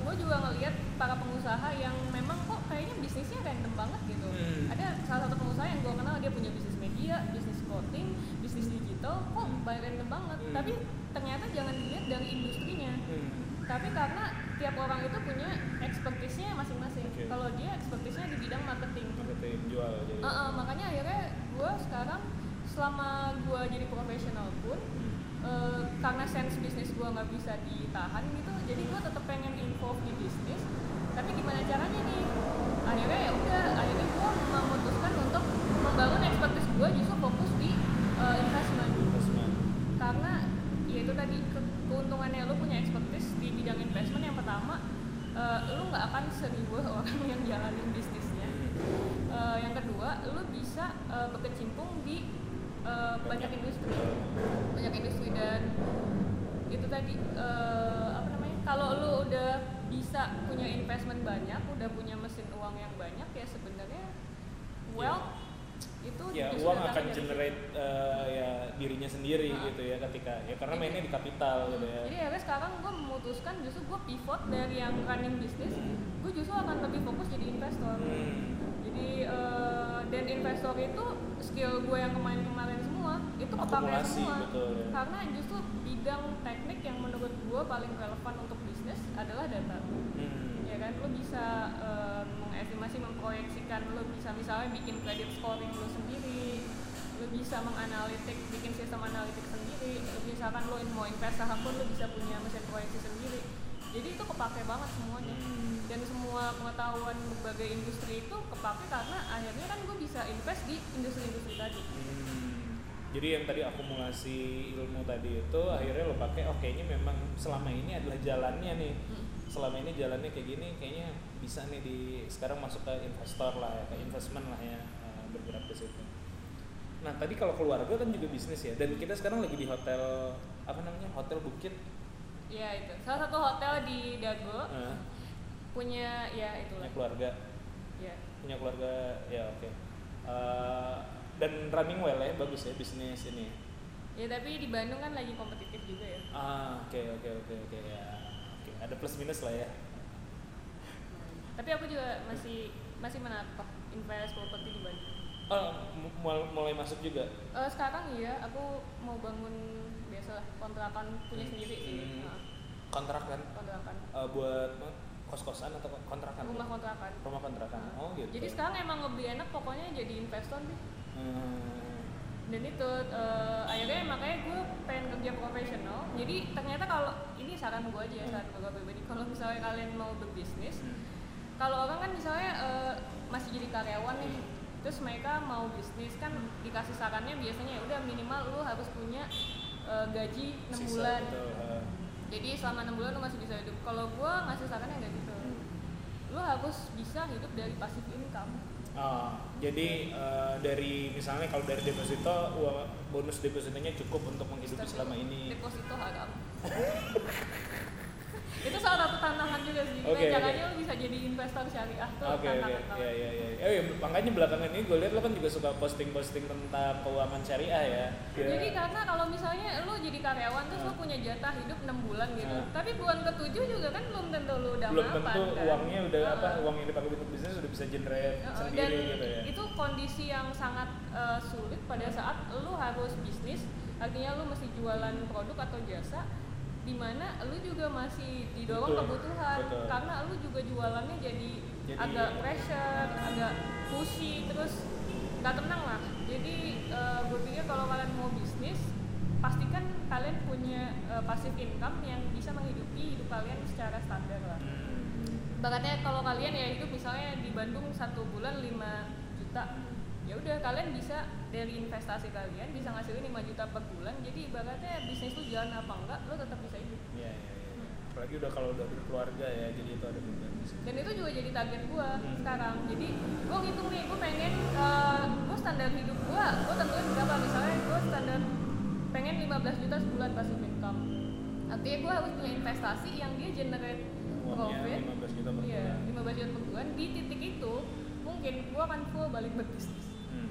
gue juga ngelihat para pengusaha yang memang kok kayaknya bisnisnya random banget gitu. Hmm. Ada salah satu pengusaha yang gue kenal dia punya bisnis media, bisnis clothing, bisnis digital, kok banyak random banget. Hmm. Tapi ternyata jangan dilihat dari industrinya. Hmm. Tapi karena tiap orang itu punya expertise-nya masing-masing. Oke. Kalau dia expertise-nya di bidang marketing. Marketing jual jadi. Uh, uh, makanya akhirnya gue sekarang selama gue jadi profesional pun Hmm. eh, karena sense bisnis gue nggak bisa ditahan gitu jadi gue tetap pengen involve di bisnis tapi gimana caranya nih akhirnya ya udah akhirnya gue memutuskan untuk membangun expertise gue justru fokus di eh, investment Investment. karena ya itu tadi ke- keuntungannya lo punya expertise di bidang investment yang pertama eh, lo nggak akan seribu orang yang jalanin bisnisnya. Eh, yang kedua lo bisa eh, berkecimpung di eh, banyak industri. Banyak industri dan itu tadi eh, apa namanya kalau lu udah bisa punya investment banyak udah punya mesin uang yang banyak ya sebenarnya wealth itu ya uang akan generate eh, ya dirinya sendiri Ah. gitu ya ketika ya karena Jadi- mainnya di kapital gitu ya jadi akhirnya sekarang gue memutuskan justru gue pivot dari yang running bisnis gue justru akan lebih fokus jadi investor Hmm. jadi eh, dan investor itu skill gue yang kemarin-kemarin semua itu kepake semua betul, ya. karena justru bidang teknik yang menurut gue paling relevan untuk bisnis adalah data Hmm. ya kan lo bisa eh, mengestimasi memproyeksikan lo bisa misalnya bikin credit scoring lo sendiri lo bisa menganalitik bikin sistem analitik sendiri misalkan lo mau invest saham pun lo bisa punya mesin proyeksi sendiri jadi itu kepake banget semuanya Hmm. dan semua pengetahuan berbagai industri itu kepake karena akhirnya kan gue bisa invest di industri-industri tadi Hmm. Jadi yang tadi akumulasi ilmu tadi itu akhirnya lo pakai oh kayaknya memang selama ini adalah jalannya nih. Hmm. Selama ini jalannya kayak gini kayaknya bisa nih di sekarang masuk ke investor lah ya, ke investment lah ya eh, bergerak ke situ. Nah, tadi kalau keluarga kan juga bisnis ya dan kita sekarang lagi di hotel apa namanya? Hotel Bukit. ya itu salah satu hotel di Dago Eh, punya ya itulah punya keluarga. ya Punya keluarga ya oke. Eh, dan running well ya, bagus ya bisnis ini. ya tapi di Bandung kan lagi kompetitif juga ya Ah, oke oke oke oke ya. Ada plus minus lah ya. tapi aku juga masih masih menapak invest properti di Bandung Oh, mu- mul- mulai masuk juga. Eh, sekarang iya aku mau bangun biasalah kontrakan punya sendiri sih Hmm. Nah, Kontrak kan kontrakan Eh, buat kos-kosan atau kontrakan? rumah kontrakan Rumah kontrakan. Nah. Oh, gitu. jadi sekarang emang lebih enak pokoknya jadi investor sih Hmm. dan itu eh, akhirnya makanya gue pengen kerja profesional jadi ternyata kalau saran gue aja ya, saran gue pribadi kalau misalnya kalian mau berbisnis Hmm. kalau orang kan misalnya eh, masih jadi karyawan nih terus mereka mau bisnis kan dikasih sarannya biasanya ya udah minimal lu harus punya eh, gaji 6 Sisa, bulan betul. Eh, jadi selama 6 bulan lu masih bisa hidup kalau gue ngasih sarannya nggak gitu lu harus bisa hidup dari passive income ah, jadi eh, dari misalnya kalau dari deposito uang bonus depositonya cukup untuk menghidupi selama ini. deposito haram itu salah satu tantangan juga sih oke. caranya lu bisa jadi investor syariah tuh Oke oke tantangan banget ya ya ya. Oh, iya, makanya belakangan ini gue lihat lo kan juga suka posting-posting tentang keuangan syariah ya. Ya. Jadi karena kalau misalnya lu jadi karyawan terus lu Ah. punya jatah hidup 6 bulan gitu. Ah. Tapi bulan ketujuh juga kan belum tentu lu udah belum mapan tentu kan. uangnya udah Ah. apa uang yang dipakai untuk bisnis udah bisa generate Uh, sendiri dan gitu ya. itu kondisi yang sangat uh, sulit pada saat lu harus bisnis artinya lu mesti jualan produk atau jasa di mana lu juga masih didorong Betul, kebutuhan betul. karena lu juga jualannya jadi, Jadi- agak pressure agak pushy terus nggak tenang lah jadi gue pikir kalau kalian mau bisnis pastikan kalian punya eh, passive income yang bisa menghidupi hidup kalian secara standar lah Hmm. Bakatnya kalau kalian ya hidup misalnya di Bandung satu bulan 5 juta ya udah kalian bisa dari investasi kalian bisa ngasilin 5 juta per bulan jadi ibaratnya bisnis lu jalan apa enggak lo tetap bisa hidup. Iya, iya, iya. Apalagi udah kalau udah berkeluarga ya, jadi itu ada beban dan itu juga jadi target gua Hmm. sekarang. Jadi gua ngitung nih gua pengen eh, gua standar hidup gua gua tentuin berapa. Misalnya gua standar pengen 15 juta sebulan passive income. Artinya gua harus punya investasi yang dia generate profit. 15 juta per iya bulan. 15 juta per bulan. Di titik itu mungkin gua akan full balik berbisnis Hmm,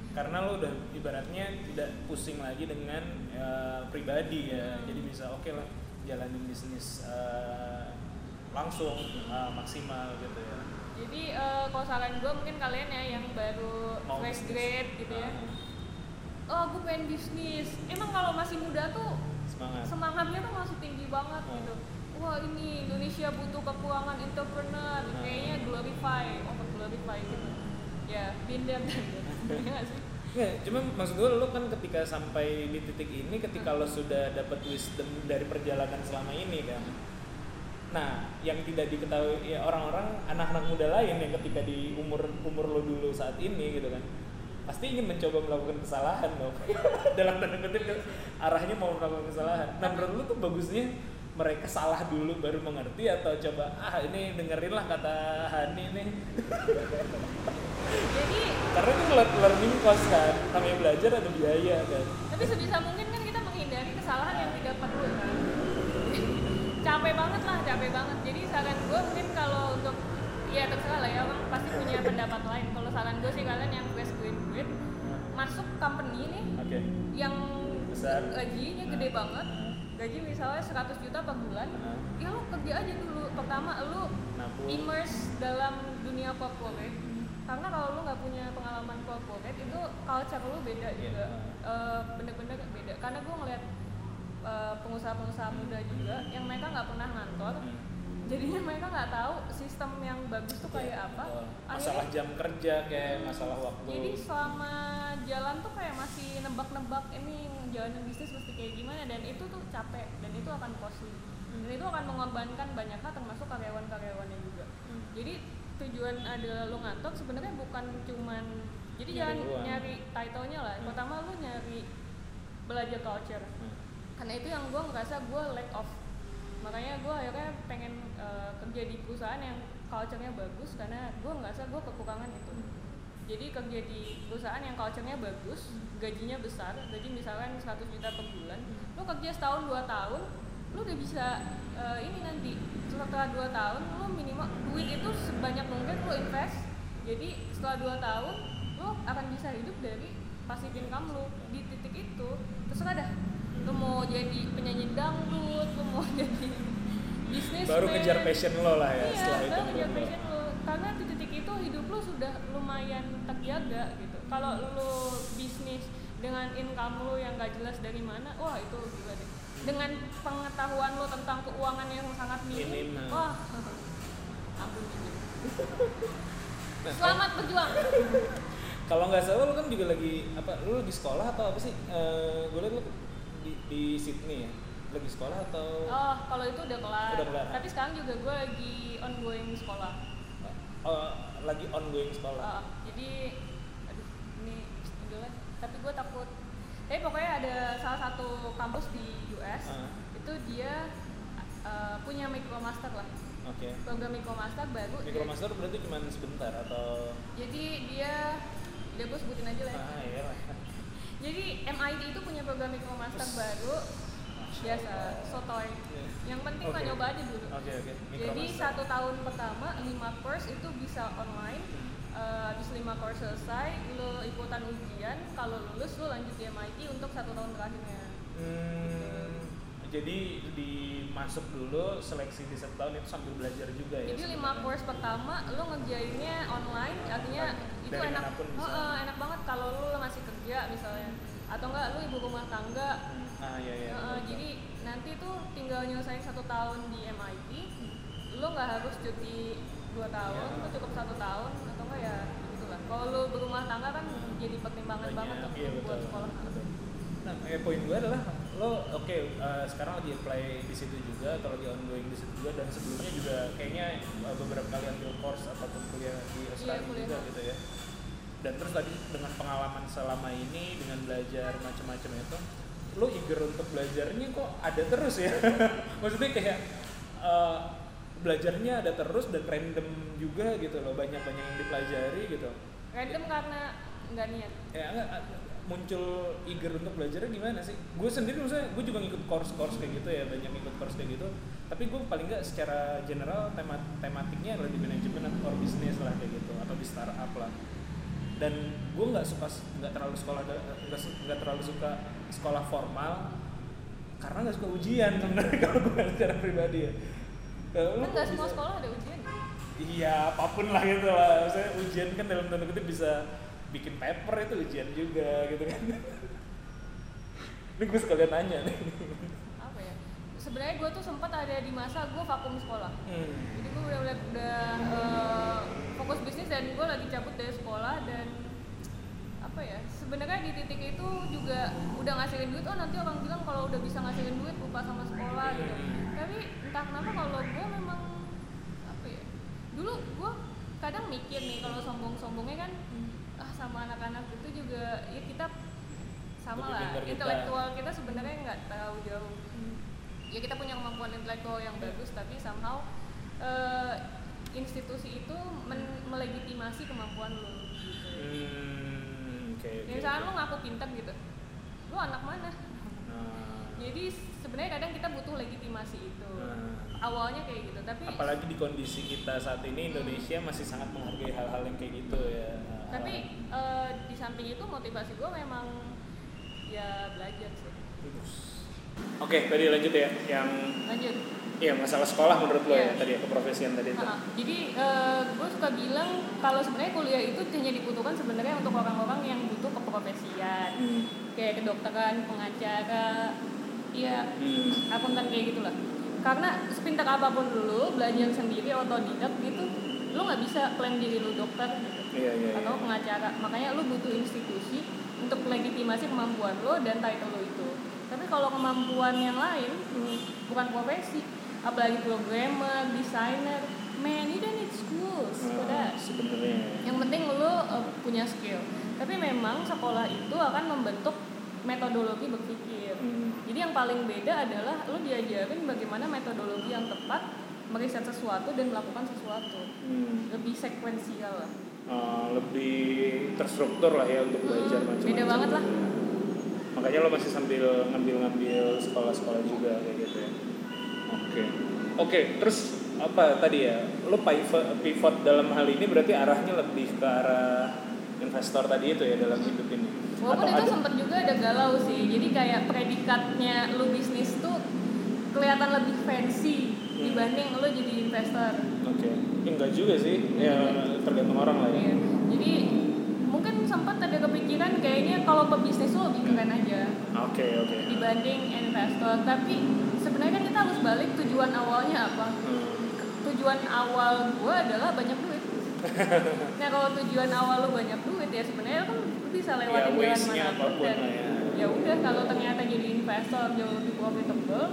Karena lo udah ibaratnya tidak pusing lagi dengan eh, pribadi ya, jadi bisa oke lah jalanin bisnis eh, langsung eh, maksimal gitu ya. jadi eh, kalau saran gua mungkin kalian ya yang baru Mau fresh bisnis. grade gitu ya Ah, oh gue pengen bisnis emang kalau masih muda tuh semangat. semangatnya tuh masih tinggi banget Hmm. gitu wah ini Indonesia butuh kekurangan entrepreneur Hmm. kayaknya glorify over glorify gitu ya binder dan ya nggak cuma maksud gue lo kan ketika sampai di titik ini ketika lo sudah dapat wisdom dari perjalanan selama ini kan. Nah yang tidak diketahui ya orang-orang anak-anak muda lain yang ketika di umur umur lo dulu saat ini gitu kan pasti ingin mencoba melakukan kesalahan dong. Dalam tanda kutip kan, arahnya mau melakukan kesalahan. Nah menurut lo tuh bagusnya mereka salah dulu baru mengerti atau coba ah ini dengerin lah kata Hani nih jadi karena itu lear- learning cost kan namanya belajar ada biaya kan. Tapi sebisa mungkin kan kita menghindari kesalahan yang tidak perlu kan. Capek banget lah capek banget. Jadi saran gue mungkin kalau untuk ya terserah lah ya orang pasti punya pendapat lain. Kalau saran gue sih kalian yang fresh graduate masuk company nih oke. yang Besar. gajinya gede banget gaji misalnya 100 juta per bulan Nah, ya lu kerja aja dulu. Pertama lu nabung immerse dalam dunia corporate karena kalau lu nggak punya pengalaman corporate itu culture lu beda Iya. juga. Eh, bener-bener beda. Karena gue ngeliat eh, pengusaha-pengusaha muda juga yang mereka nggak pernah ngantor Hmm. jadinya mereka nggak tahu sistem yang bagus tuh kayak Iya, apa. betul. Akhirnya- masalah jam kerja kayak masalah waktu. Jadi selama jalan tuh kayak masih nebak-nebak ini jalanin bisnis mesti kayak gimana? Dan itu tuh capek dan itu akan costly. Dan itu akan mengorbankan banyak hal termasuk karyawan-karyawannya juga. Hmm. jadi tujuan adalah lu ngantor sebenarnya bukan cuman jadi Nyari jangan uang. nyari title-nya lah. Hmm. pertama lu nyari belajar culture. Hmm. karena itu yang gue ngerasa gue lack of. Makanya gue akhirnya pengen eh, kerja di perusahaan yang culture-nya bagus karena gue ngerasa gue kekurangan itu. Jadi kerja di perusahaan yang culture-nya bagus gajinya besar gaji misalkan 100 juta per bulan lu kerja setahun dua tahun lu udah bisa eh, ini nanti setelah dua tahun lu minimal duit itu sebanyak mungkin lu invest. Jadi setelah dua tahun lu akan bisa hidup dari passive income lu di titik itu. Terserah dah lu mau jadi penyanyi dangdut lu mau jadi bisnis baru kejar passion lo lah ya iya, setelah itu baru kejar menurut lo. passion lu karena di titik itu hidup lu sudah lumayan terjaga gitu. Kalau lu bisnis dengan income lu yang gak jelas dari mana wah itu gila deh dengan pengetahuan lu tentang keuangan yang sangat minim. Minim, wah ampun. Nah, selamat berjuang. Kalau nggak salah lo kan juga lagi apa lo lagi sekolah atau apa sih? Eh gue liat lo di, di Sydney ya? Lagi sekolah atau? Oh kalau itu udah kelar, Udah kelar. tapi sekarang juga gue lagi ongoing sekolah. Oh, lagi ongoing sekolah? Ah, jadi aduh ini udahlah tapi gue takut. Tapi pokoknya ada salah satu kampus di US Ah. itu dia uh, punya micromaster lah. Oke. Program micromaster baru Micromaster berarti cuma sebentar atau? Jadi dia dia gue sebutin aja lah ya. ah iya lah. Jadi MIT itu punya program micromaster baru. Biasa sotoy Iya. yang penting Oke. mah nyoba aja dulu. Oke oke. Jadi satu tahun pertama lima course itu bisa online. Habis lima course selesai lo ikutan ujian. Kalau lulus lo lanjut di MIT untuk satu tahun terakhirnya. Hmm, jadi dimasuk dulu seleksi di satu tahun itu sambil belajar juga ya. jadi lima course pertama lo ngerjainnya online artinya itu Dari enak mana pun bisa. Heeh, enak banget kalau lo masih kerja misalnya atau enggak lo ibu rumah tangga Hmm, Ah iya iya. Betul. jadi nanti tuh tinggal nyelesain satu tahun di MIT lo nggak harus cuti dua tahun lo cukup satu tahun atau enggak ya gitulah kalau lo berumah tangga kan jadi pertimbangan banget Banyak, tuh iya, buat betul. sekolah Nah, eh, poin gue adalah lo oke eh, sekarang lagi apply di situ juga atau lagi ongoing di situ juga dan sebelumnya juga kayaknya eh, beberapa kali ambil course ataupun kuliah di Australia kuliah. juga gitu ya. Dan terus tadi dengan pengalaman selama ini dengan belajar macam-macam itu, lo eager untuk belajarnya kok ada terus ya? Maksudnya kayak eh, belajarnya ada terus dan random juga gitu loh banyak-banyak yang dipelajari gitu. random karena nggak niat ya enggak muncul eager untuk belajarnya gimana sih? Gue sendiri misalnya gue juga ngikut course-course kayak gitu ya banyak ngikut course kayak gitu. Tapi gue paling nggak secara general tema tematiknya adalah di manajemen atau bisnis lah kayak gitu atau di startup lah. Dan gue nggak suka nggak terlalu sekolah nggak terlalu suka sekolah formal karena nggak suka ujian sebenarnya kalau gue secara pribadi ya. Kan nggak semua sekolah ada ujian Iya, apa pun lah gitu lah. Saya ujian kan dalam tanda kutip bisa bikin paper itu ujian juga gitu kan. Ini gue sekalian nanya nih. apa ya? Sebenarnya gue tuh sempat ada di masa gue vakum sekolah. Hmm. jadi gue udah udah, udah eh, fokus bisnis dan gue lagi cabut dari sekolah dan apa ya? Sebenarnya di titik itu juga udah ngasilin duit. Oh nanti orang bilang kalau udah bisa ngasilin duit lupa sama sekolah gitu. Tapi entah kenapa kalau gue memang apa ya? Dulu gue kadang mikir nih kalau sombong-sombongnya kan sama anak-anak itu juga ya kita sama Lebih lah kita. intelektual kita sebenarnya nggak tahu jauh ya kita punya kemampuan intelektual yang bagus tapi somehow eh, institusi itu men- melegitimasi kemampuan lo gitu. Hmm, oke oke. Ya, misalnya lo ngaku pintar gitu lo anak mana Nah, jadi sebenarnya kadang kita butuh legitimasi itu Nah. awalnya kayak gitu tapi apalagi di kondisi kita saat ini Indonesia masih sangat menghargai hal-hal yang kayak gitu ya. Tapi eh, di samping itu motivasi gue memang ya belajar sih. Oke, tadi lanjut ya yang lanjut Iya masalah sekolah menurut lo ya Iya. tadi ya keprofesian tadi itu. Ha-ha. Jadi gue suka bilang kalau sebenarnya kuliah itu hanya dibutuhkan sebenarnya untuk orang-orang yang butuh keprofesian, Hmm. kayak kedokteran, pengacara, iya Hmm. akuntan kayak gitulah. Karena sepintar apa pun dulu belajar sendiri otodidak gitu, lu nggak bisa klaim diri lu dokter Iya iya. atau iya. pengacara. Makanya lu butuh institusi untuk legitimasi kemampuan lo dan title lo itu. Tapi kalau kemampuan yang lain Hmm. bukan profesi apalagi programmer, desainer, man you don't need schools for that. sebenarnya. Yang penting lo uh, punya skill. Tapi memang sekolah itu akan membentuk metodologi berpikir. Hmm. Jadi yang paling beda adalah lo diajarin bagaimana metodologi yang tepat meriset sesuatu dan melakukan sesuatu. Hmm. Lebih sekuensial lah. Uh, lebih terstruktur lah ya untuk belajar Hmm, macam-macam. beda banget lah. Makanya lo masih sambil ngambil-ngambil sekolah-sekolah juga kayak gitu ya. Oke. Oke, terus apa tadi ya? Lo pivot, pivot dalam hal ini berarti arahnya lebih ke arah investor tadi itu ya dalam hidup ini. Walaupun Atau itu ada- sempat juga ada galau sih. Jadi kayak predikatnya lu bisnis tuh kelihatan lebih fancy Hmm. dibanding lu jadi investor. Oke. Ya, enggak juga sih. Ya tergantung orang lah ya. Iya. Jadi mungkin sempat ada kepikiran kayaknya kalau pebisnis tuh lebih keren aja Oke, oke. dibanding investor. Tapi sebenarnya kan kita harus balik tujuan awalnya apa? Hmm. Tujuan awal gua adalah banyak duit. nah kalau tujuan awal lu banyak duit ya sebenarnya kan lu bisa Ya, lewatin jalan waste-nya mana pun dan ya. ya udah kalau ternyata jadi investor jauh lebih profitable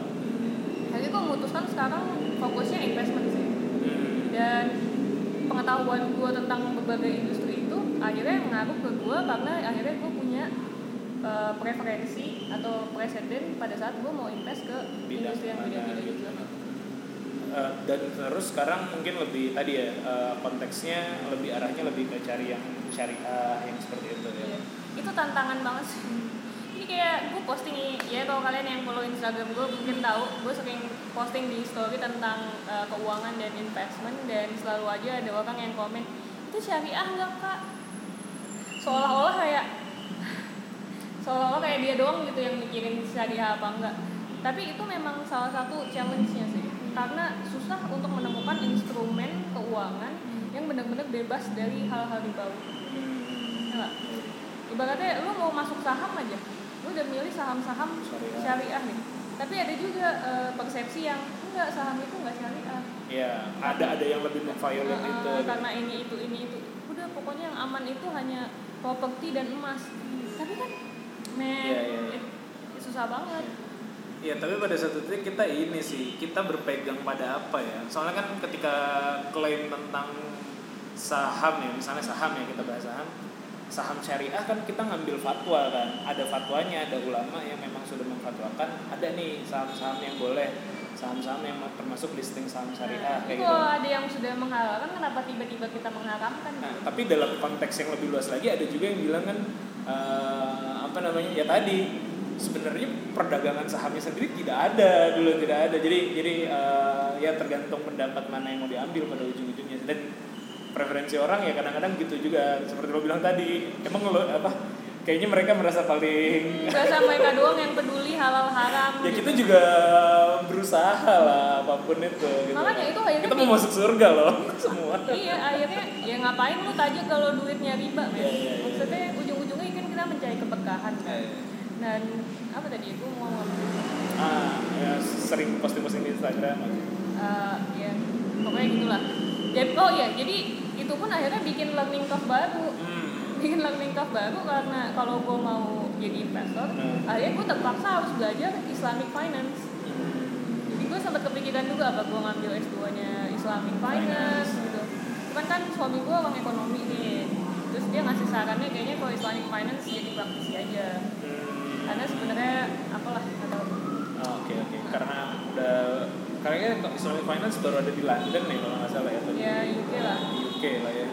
jadi gue memutuskan sekarang fokusnya investment sih Hmm. dan pengetahuan gue tentang berbagai industri itu akhirnya ngaruh ke gue karena akhirnya gue punya uh, preferensi atau presiden pada saat gue mau invest ke Bidang industri yang beda-beda gitu. juga Eh, dan terus sekarang mungkin lebih tadi ya eh, konteksnya lebih arahnya lebih ke cari yang syariah yang seperti itu ya. Iya. itu tantangan banget sih kayak gue posting ya kalau kalian yang follow Instagram gue mungkin tahu gue sering posting di story tentang uh, keuangan dan investment dan selalu aja ada orang yang komen itu syariah nggak kak? Seolah-olah kayak seolah-olah kayak dia doang gitu yang mikirin syariah apa enggak tapi itu memang salah satu challenge-nya sih karena susah untuk menemukan instrumen keuangan yang benar-benar bebas dari hal-hal di bawah. Hmm. Ya ibaratnya lu mau masuk saham aja lu udah milih saham-saham Syariah. syariah nih. Tapi ada juga eh, persepsi yang enggak saham itu enggak syariah. Ya ada ada yang lebih memviolate Eh, itu. karena ini itu ini itu. Udah pokoknya yang aman itu hanya properti dan emas. Tapi kan men Iya, iya, iya. it- susah banget. Ya tapi pada satu titik kita ini sih kita berpegang pada apa ya? Soalnya kan ketika klaim tentang saham ya, misalnya saham ya kita bahas saham, saham syariah kan kita ngambil fatwa kan, ada fatwanya, ada ulama yang memang sudah memfatwakan, ada nih saham-saham yang boleh, saham-saham yang termasuk listing saham syariah Nah, kayak itu gitu. kalau ada yang sudah menghalalkan kenapa tiba-tiba kita mengharamkan? Nah, tapi dalam konteks yang lebih luas lagi ada juga yang bilang kan eh, apa namanya ya tadi sebenarnya perdagangan sahamnya sendiri tidak ada dulu tidak ada. Jadi jadi eh, ya tergantung pendapat mana yang mau diambil pada ujung-ujungnya. Dan preferensi orang ya kadang-kadang gitu juga. Seperti lo bilang tadi emang lo apa kayaknya mereka merasa paling Biasa mereka doang yang peduli halal haram ya gitu. kita juga berusaha lah apa pun itu gitu. Makanya itu akhirnya kita mau masuk surga loh semua. Iya akhirnya ya ngapain lu tajuk kalau duitnya riba men? Iya, iya, iya. maksudnya ujung-ujungnya kan kita mencari keberkahan kan? Dan apa tadi aku mau ngomong. Ah ya sering posting-posting di Instagram Eh, ya pokoknya gitulah. Jadi oh ya jadi itu pun akhirnya bikin learning curve baru. Hmm. bikin learning curve baru karena kalau gue mau jadi investor Hmm. akhirnya gue terpaksa harus belajar Islamic finance. Jadi gue sempat kepikiran juga apa gue ngambil S2 nya Islamic finance. gitu. Cuman kan suami gue orang ekonomi nih terus dia ngasih sarannya kayaknya kalau Islamic finance jadi praktisi aja. Hmm. karena sebenarnya apalah nggak tahu. Oh, Oke oke. Karena udah kayaknya untuk Islamic Finance baru ada di London nih kalau nggak salah ya atau di ya UK lah di UK lah ya.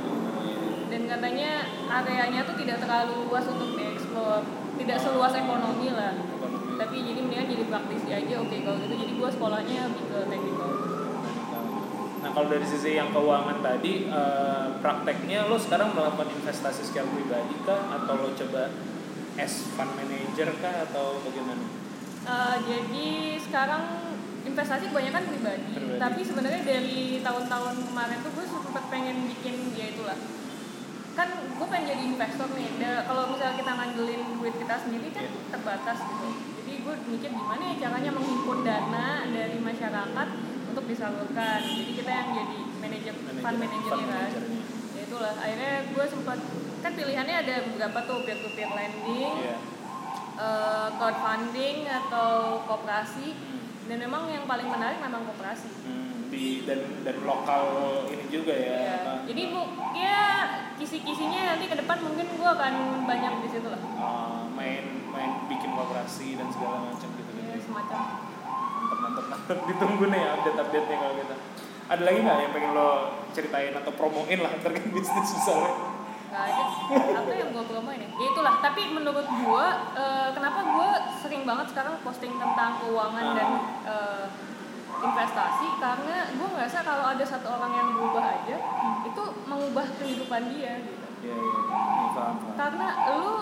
dan katanya areanya tuh tidak terlalu luas untuk dieksplor tidak seluas ekonomi lah Ekonomi. tapi jadi mendingan jadi praktisi aja oke kalau gitu jadi gue sekolahnya lebih ke teknikal Nah kalau dari sisi yang keuangan tadi eh, prakteknya lo sekarang melakukan investasi secara pribadi kah atau lo coba as fund manager kah atau bagaimana? Eh, jadi sekarang investasi kebanyakan pribadi, Pribadi. tapi sebenarnya dari tahun-tahun kemarin tuh gue sempat pengen bikin ya itulah kan gue pengen jadi investor nih. Da- kalau misalnya kita ngandelin duit kita sendiri kan Iya. terbatas gitu. Jadi gue mikir gimana ya caranya menghimpun dana dari masyarakat untuk disalurkan. Jadi kita yang jadi manajer fund managernya fund kan. ya itulah. Akhirnya gue sempat kan pilihannya ada beberapa tuh peer to peer lending Iya. eh, crowdfunding atau koperasi. Hmm. Dan memang yang paling menarik memang koperasi. Hmm, di dan dan lokal ini juga ya. Ya, apa? jadi bu, ya kisi-kisinya nanti ke depan mungkin gue akan banyak di situ lah. Uh, main main bikin kooperasi dan segala macam gitu Ya, gitu. semacam. Mantap mantap mantap. Ditunggu nih update update nya kalau gitu. Ada lagi nggak yang pengen lo ceritain atau promoin lah terkait bisnis misalnya? Apa yang gue promoin ya? Ya itulah. Tapi menurut gue, eh, kenapa gue sering banget sekarang posting tentang keuangan dan eh, investasi? Karena gue ngerasa kalau ada satu orang yang berubah aja, itu mengubah kehidupan dia gitu. Iya iya. Iya, paham paham. karena lu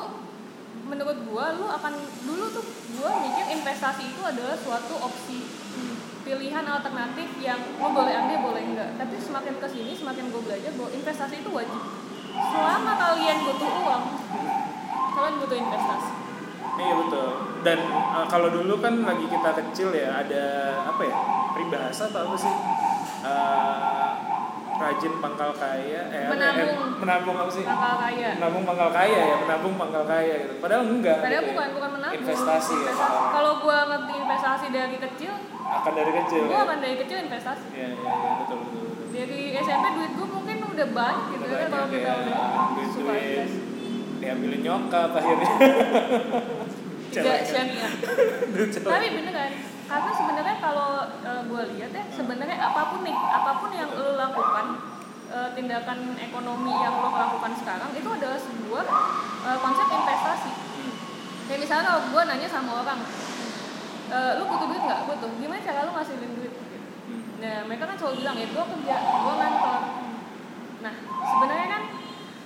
menurut gua lu akan dulu tuh gua mikir investasi itu adalah suatu opsi Hmm. pilihan alternatif yang lo boleh ambil boleh enggak tapi semakin ke sini semakin gue belajar bahwa investasi itu wajib selama kalian butuh uang kalian butuh investasi Iya betul. Dan uh, kalau dulu kan lagi kita kecil ya ada apa ya peribahasa atau apa sih? Uh, rajin pangkal kaya, eh, ya? Menabung. eh, menabung apa sih? bakal kaya Menabung pangkal kaya ya, menabung pangkal kaya gitu. Padahal enggak. padahal gitu ya. bukan bukan menabung Investasi ya. Kalau gua ngerti investasi dari kecil Akan dari kecil. gua ya. akan dari kecil investasi Iya iya iya betul betul. betul. dari SMP duit gua udah banyak gitu Udah ya kalau kita ya, udah suka diambilin nyokap akhirnya. Duit cewek. tapi beneran karena sebenarnya kalau gue lihat ya sebenarnya apa pun nih apa pun yang lo lakukan eh, tindakan ekonomi yang lo lakukan sekarang itu adalah sebuah eh, konsep investasi kayak misalnya kalau gue nanya sama orang eh, lu butuh duit nggak butuh gimana cara lu ngasilin duit Gitu. Nah mereka kan selalu bilang ya gue kerja gue ngantor nah sebenarnya kan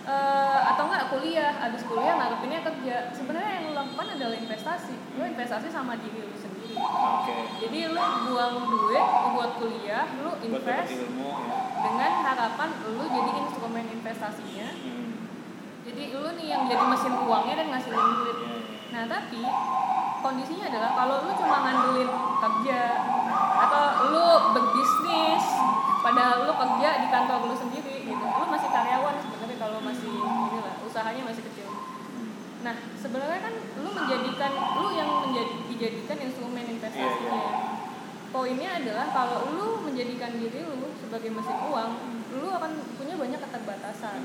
eh, atau enggak kuliah habis kuliah ngarepinnya kerja sebenarnya yang lu lakukan adalah investasi lu investasi sama diri lu sendiri Oke. jadi lu buang duit buat kuliah dapat invest ilmu ya. dengan harapan lu jadi instrumen investasinya Hmm. jadi lu nih yang jadi mesin uangnya dan ngasilin duit Iya, iya. nah tapi kondisinya adalah kalau lu cuma ngandelin kerja atau lu berbisnis padahal lu kerja di kantor lu sendiri gitu. Lu masih karyawan sebenarnya kalau masih inilah usahanya masih kecil. Nah sebenarnya kan lu menjadikan lu yang menjadi dijadikan instrumen investasinya Iya, poinnya adalah kalau lu menjadikan diri lu sebagai mesin uang lu akan punya banyak keterbatasan.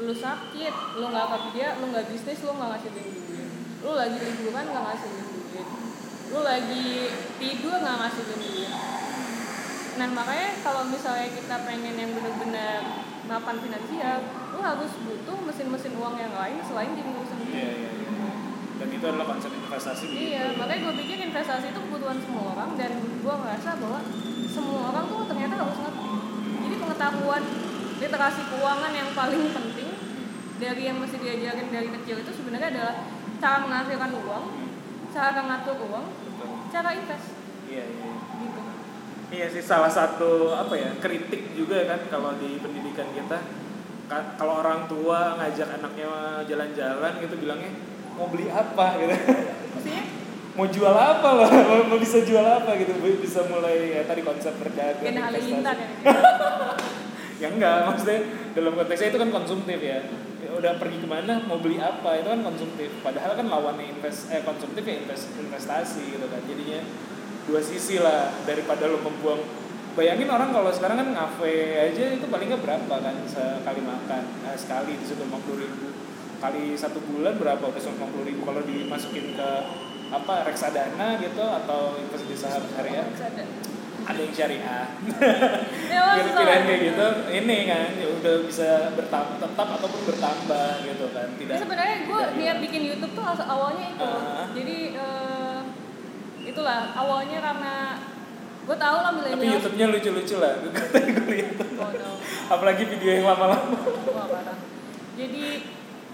Lu sakit lu nggak kerja lu nggak bisnis lu nggak ngasilin duit. Lu lagi liburan nggak ngasilin duit. Lu lagi tidur nggak ngasilin duit nah makanya kalau misalnya kita pengen yang benar-benar mapan finansial lu harus butuh mesin-mesin uang yang lain selain diri lu sendiri Iya, iya, iya. Dan itu adalah konsep investasi. Iya, makanya gue pikir investasi itu kebutuhan semua orang dan gue ngerasa bahwa semua orang tuh ternyata harus ngerti. Jadi pengetahuan literasi keuangan yang paling penting dari yang mesti diajarin dari kecil itu sebenarnya adalah cara menghasilkan uang, cara ngatur uang, Betul. cara invest Iya, iya. gitu. Iya sih salah satu apa ya kritik juga kan kalau di pendidikan kita. Ka- kalau orang tua ngajak anaknya jalan-jalan gitu bilangnya mau beli apa? gitu. Maksudnya? Mau jual apa loh? Mau, bisa jual apa? gitu. Bisa mulai ya tadi konsep berdagang Gen Halilintar ya. ya enggak maksudnya dalam konteksnya itu kan konsumtif ya. Ya udah pergi ke mana mau beli apa itu kan konsumtif. Padahal kan lawannya invest eh konsumtif ya invest, investasi gitu kan. Jadinya dua sisi lah daripada lo membuang bayangin orang kalau sekarang kan ngafe aja itu paling nggak berapa kan sekali makan nah, sekali di situ puluh ribu kali satu bulan berapa udah puluh ribu kalau dimasukin ke apa reksadana gitu atau invest di saham syariah ada. yang syariah Ya, pilihan susah. kayak gitu ini kan ya udah bisa bertambah tetap ataupun bertambah gitu kan tidak sebenarnya gue niat bikin YouTube tuh awalnya itu. Ah. Jadi eh, itulah awalnya karena gue tahu lah tapi milenial. YouTube-nya lucu-lucu lah gue lihat Oh, no. apalagi video yang lama-lama parah. Jadi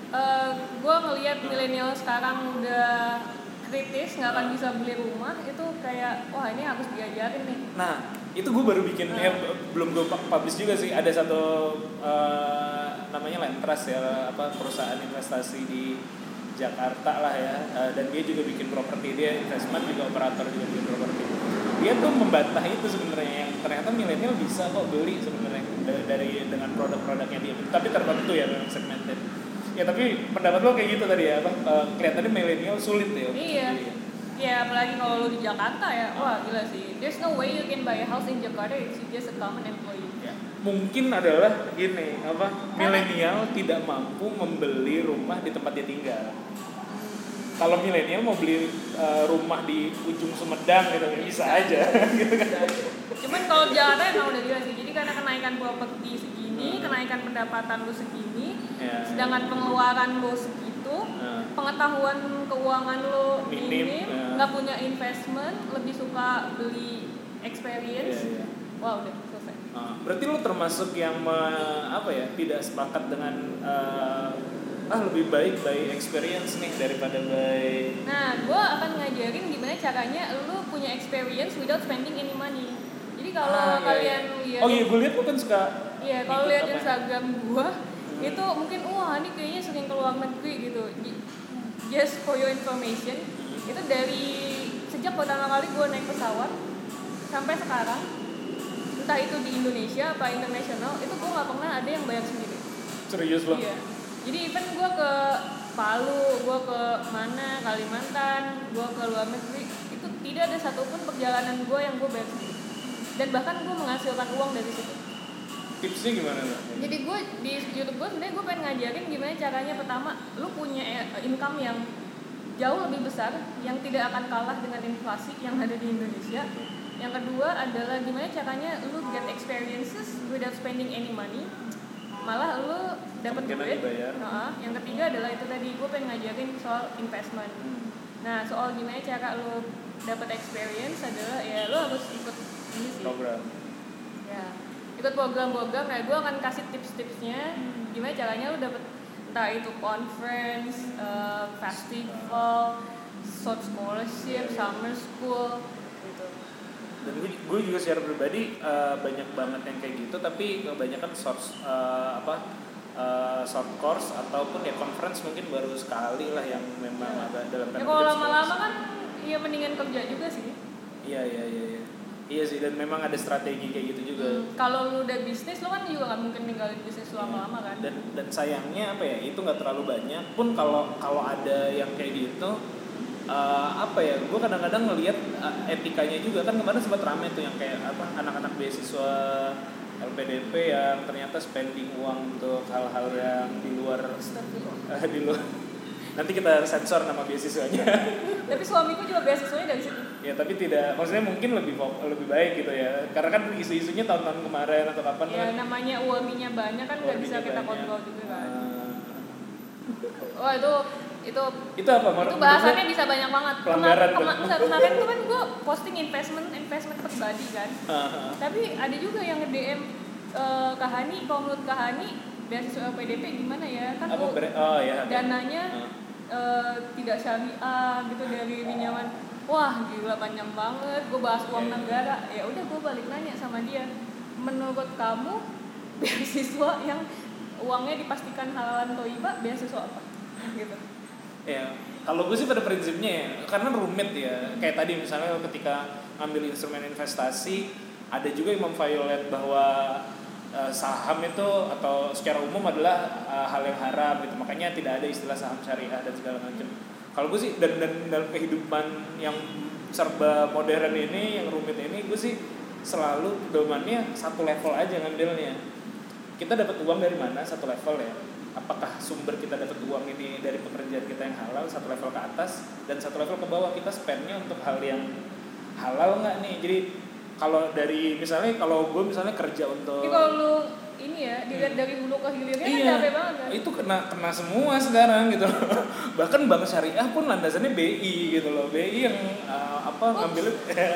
eh gue ngelihat milenial sekarang udah kritis nggak akan bisa beli rumah itu kayak wah ini harus diajarin nih. nah itu gue baru bikin Ah. ya belum gue publish juga sih ada satu eh, namanya Lentras ya apa perusahaan investasi di Jakarta lah ya Eh, dan dia juga bikin properti dia investment juga operator juga bikin properti dia tuh membantah itu sebenarnya yang ternyata milenial bisa kok beli sebenarnya da- dari dengan produk-produknya dia tapi tertentu ya memang segmented ya tapi pendapat lo kayak gitu tadi ya apa Eh, kelihatannya milenial sulit ya Iya. ya. Ya apalagi kalau lu di Jakarta ya, wah gila sih. There's no way you can buy a house in Jakarta if you just a common employee. Ya, mungkin adalah gini apa milenial tidak mampu membeli rumah di tempat dia tinggal kalau milenial mau beli uh, rumah di ujung Sumedang gitu bisa aja gitu kan Cuman kalau Jakarta emang udah gila sih. Jadi karena kenaikan properti segini, kenaikan pendapatan lu segini, Ya. sedangkan pengeluaran lu segitu, Nah, pengetahuan keuangan lo Minim, ya. nggak punya investment, lebih suka beli experience. Iya, iya. Wah udah berarti lu termasuk yang me- apa ya tidak sepakat dengan uh, ah lebih baik by experience nih daripada by Nah, gue akan ngajarin gimana caranya lu punya experience without spending any money. Jadi kalau Ah, iya, kalian iya. lihat, oh iya gue lihat lu kan suka iya kalau lihat? Instagram gue itu mungkin wah ini kayaknya sering ke luar negeri gitu. Just for your information, itu dari sejak pertama kali gue naik pesawat sampai sekarang, entah itu di Indonesia apa internasional, itu gue nggak pernah ada yang bayar sendiri. serius lo Iya. Jadi even gue ke Palu, gue ke mana Kalimantan, gue ke luar negeri, itu tidak ada satupun perjalanan gue yang gue bayar sendiri. Dan bahkan gue menghasilkan uang dari situ. tipsnya gimana lo Jadi gue di YouTube gue sebenarnya gue pengen ngajarin gimana caranya pertama lu punya eh, income yang jauh lebih besar yang tidak akan kalah dengan inflasi yang ada di Indonesia. Yang kedua adalah gimana caranya lu get experiences without spending any money. Malah lu dapat duit. Nah, yang ketiga adalah itu tadi gue pengen ngajarin soal investment. Nah, soal gimana cara lu dapat experience adalah ya lu harus ikut ini sih program ya ikut program-program nah gue akan kasih tips-tipsnya Hmm. gimana caranya lu dapet entah itu conference, eh, festival, short scholarship, summer school. Dan gue, gue juga secara pribadi eh, banyak banget yang kayak gitu tapi kebanyakan source eh, apa uh, short course ataupun ya conference mungkin baru sekali lah yang memang Ya. ada dalam ya kalau lama-lama kan ya mendingan kerja juga sih. Iya iya iya iya. Iya sih dan memang ada strategi kayak gitu juga. Hmm, kalau lu udah bisnis lu kan juga nggak mungkin ninggalin bisnis lu lama-lama kan? Dan dan sayangnya apa ya itu nggak terlalu banyak. Pun kalau kalau ada yang kayak gitu eh, apa ya gue kadang-kadang ngelihat eh, etikanya juga. Kan kemarin sempat rame tuh yang kayak apa anak-anak beasiswa LPDP yang ternyata spending uang untuk hal-hal yang di luar eh, di luar. Nanti kita sensor nama beasiswanya. Tapi suamiku juga beasiswanya dari situ. Ya tapi tidak maksudnya mungkin lebih lebih baik gitu ya. Karena kan isu-isunya tahun-tahun kemarin atau kapan ya kan namanya uangnya banyak kan nggak bisa kita banyak. kontrol juga kan. Eh, wah itu itu itu apa Mar- itu bahasannya bisa banyak banget. Pelanggaran Kema- tuh. kema- kemarin tuh kan gue posting investment investment pribadi kan. Ah, ah. tapi ada juga yang nge DM eh, Kahani kalau menurut Kahani beasiswa PDP gimana ya? Kan apa oh ya dananya Ah. eh, tidak syariah gitu dari pinjaman wah gila panjang banget. Gue bahas uang Oke. negara. Ya udah gue balik nanya sama dia menurut kamu beasiswa yang uangnya dipastikan halalan toiba beasiswa apa? Gitu Ya, kalau gue sih pada prinsipnya ya, karena rumit ya. Kayak tadi misalnya ketika ngambil instrumen investasi, ada juga yang memviolet bahwa eh, saham itu atau secara umum adalah eh, hal yang haram gitu. Makanya tidak ada istilah saham syariah dan segala macam. Kalau gue sih dan, dan dalam kehidupan yang serba modern ini, yang rumit ini, gue sih selalu pedomannya satu level aja ngambilnya. Kita dapat uang dari mana satu level ya apakah sumber kita dapat uang ini dari pekerjaan kita yang halal satu level ke atas dan satu level ke bawah kita spendnya untuk hal yang halal nggak nih? Jadi kalau dari misalnya kalau gue misalnya kerja untuk Tapi kalau lu ini ya dilihat dari hulu ke hilirnya kan iya. capek banget kan? Itu kena kena semua sekarang gitu. Bahkan bank syariah pun landasannya BI gitu loh. BI yang uh, apa Ups. ngambil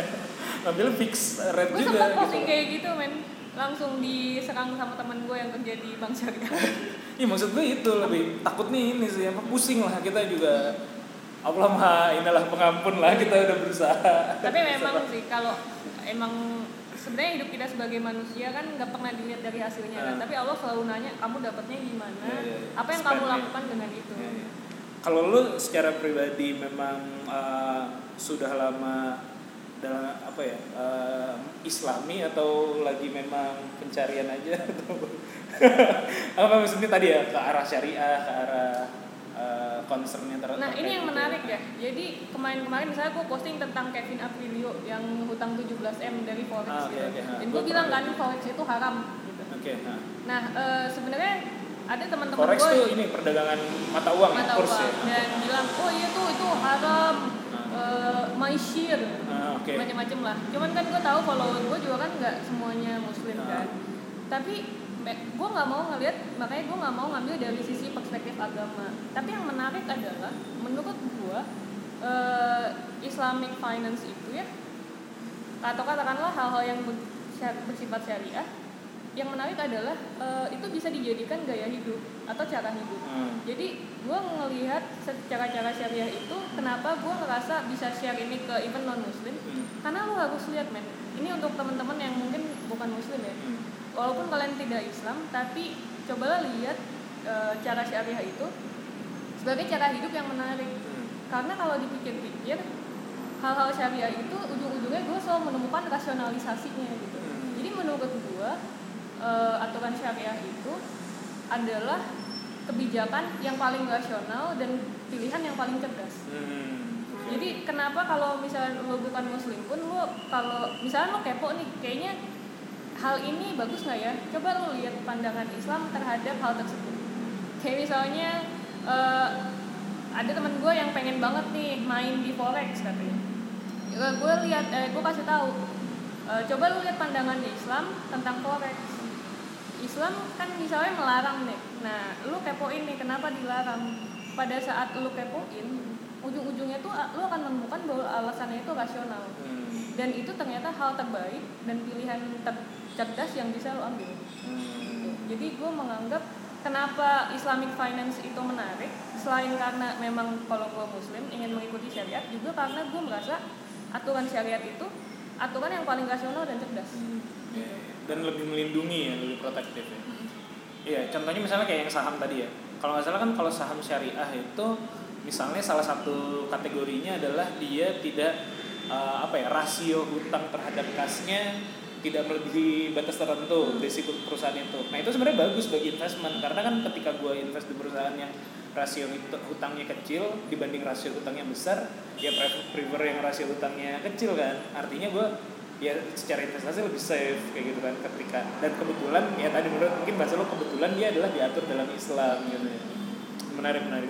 ngambil fix rate gue juga sempat gitu kayak gitu men. Langsung diserang sama temen gue yang kerja di bank syariah Iya maksud gue itu lebih takut nih ini sih apa pusing lah kita juga Allah maha inilah pengampun lah kita udah berusaha. tapi memang sih kalau emang sebenarnya hidup kita sebagai manusia kan nggak pernah dilihat dari hasilnya kan Ah. tapi Allah selalu nanya kamu dapatnya gimana Iya, iya, iya. apa yang kamu Spend-nya. lakukan dengan itu Iya, iya. Kalau lu secara pribadi memang uh, sudah lama dalam apa ya uh, Islami atau lagi memang pencarian aja atau apa maksudnya tadi ya ke arah syariah ke arah uh, concernnya ter- Nah ini yang itu. menarik ya. Jadi kemarin-kemarin misalnya gue posting tentang Kevin Aprilio yang hutang 17 m dari forex Ah, oke, gitu. Dan gue bilang kan forex itu haram. Gitu. Oke, nah. Nah eh, sebenarnya ada teman-teman Forex gue tuh ini perdagangan mata uang mata ya, kurs uang ya. dan bilang oh iya tuh itu. My share, Ah, oke. macam-macam lah. Cuman kan gue tahu follower gue juga kan nggak semuanya muslim Ah. kan. Tapi gue nggak mau ngelihat makanya gue nggak mau ngambil dari sisi perspektif agama. Tapi yang menarik adalah menurut gue eh, Islamic finance itu ya atau katakanlah hal-hal yang bersifat syariah yang menarik adalah eh, itu bisa dijadikan gaya hidup atau cara hidup. Hmm. Jadi gue ngelihat secara cara syariah itu kenapa gue ngerasa bisa share ini ke even non muslim Hmm. karena lo harus lihat men ini untuk teman-teman yang mungkin bukan muslim ya Hmm. walaupun kalian tidak Islam tapi cobalah lihat e, cara syariah itu sebagai cara hidup yang menarik Hmm. karena kalau dipikir-pikir hal-hal syariah itu ujung-ujungnya gue selalu menemukan rasionalisasinya gitu Hmm. jadi menurut gue e, aturan syariah itu adalah kebijakan yang paling rasional dan pilihan yang paling cerdas Hmm. jadi kenapa kalau misalnya lo bukan muslim pun lo kalau misalnya lo kepo nih kayaknya hal ini bagus nggak ya? Coba lo lihat pandangan Islam terhadap hal tersebut. Kayak misalnya eh, ada teman gue yang pengen banget nih main di forex katanya. Ya, gue lihat, eh, gue kasih tahu. Eh, coba lo lihat pandangan Islam tentang forex. Islam kan misalnya melarang nih. Nah, lu kepoin nih kenapa dilarang. Pada saat lu kepoin, ujung-ujungnya tuh lu akan menemukan bahwa alasannya itu rasional. Hmm. Dan itu ternyata hal terbaik dan pilihan ter- cerdas yang bisa lu ambil. Hmm. Jadi gue menganggap kenapa Islamic finance itu menarik selain karena memang kalau gue muslim ingin mengikuti syariat juga karena gue merasa aturan syariat itu aturan yang paling rasional dan cerdas. Ya. Dan lebih melindungi ya, lebih protektif ya. Iya, contohnya misalnya kayak yang saham tadi ya. Kalau nggak salah kan kalau saham syariah itu misalnya salah satu kategorinya adalah dia tidak eh, apa ya rasio hutang terhadap kasnya tidak melebihi batas tertentu risiko perusahaan itu. Nah itu sebenarnya bagus bagi investment karena kan ketika gue invest di perusahaan yang rasio hut- hutangnya kecil dibanding rasio hutangnya besar, ya prefer prefer yang rasio hutangnya kecil kan. Artinya gue ya secara investasi lebih safe kayak gitu kan ketika dan kebetulan ya tadi menurut mungkin bahasa lo kebetulan dia adalah diatur dalam Islam gitu ya. Menarik menarik.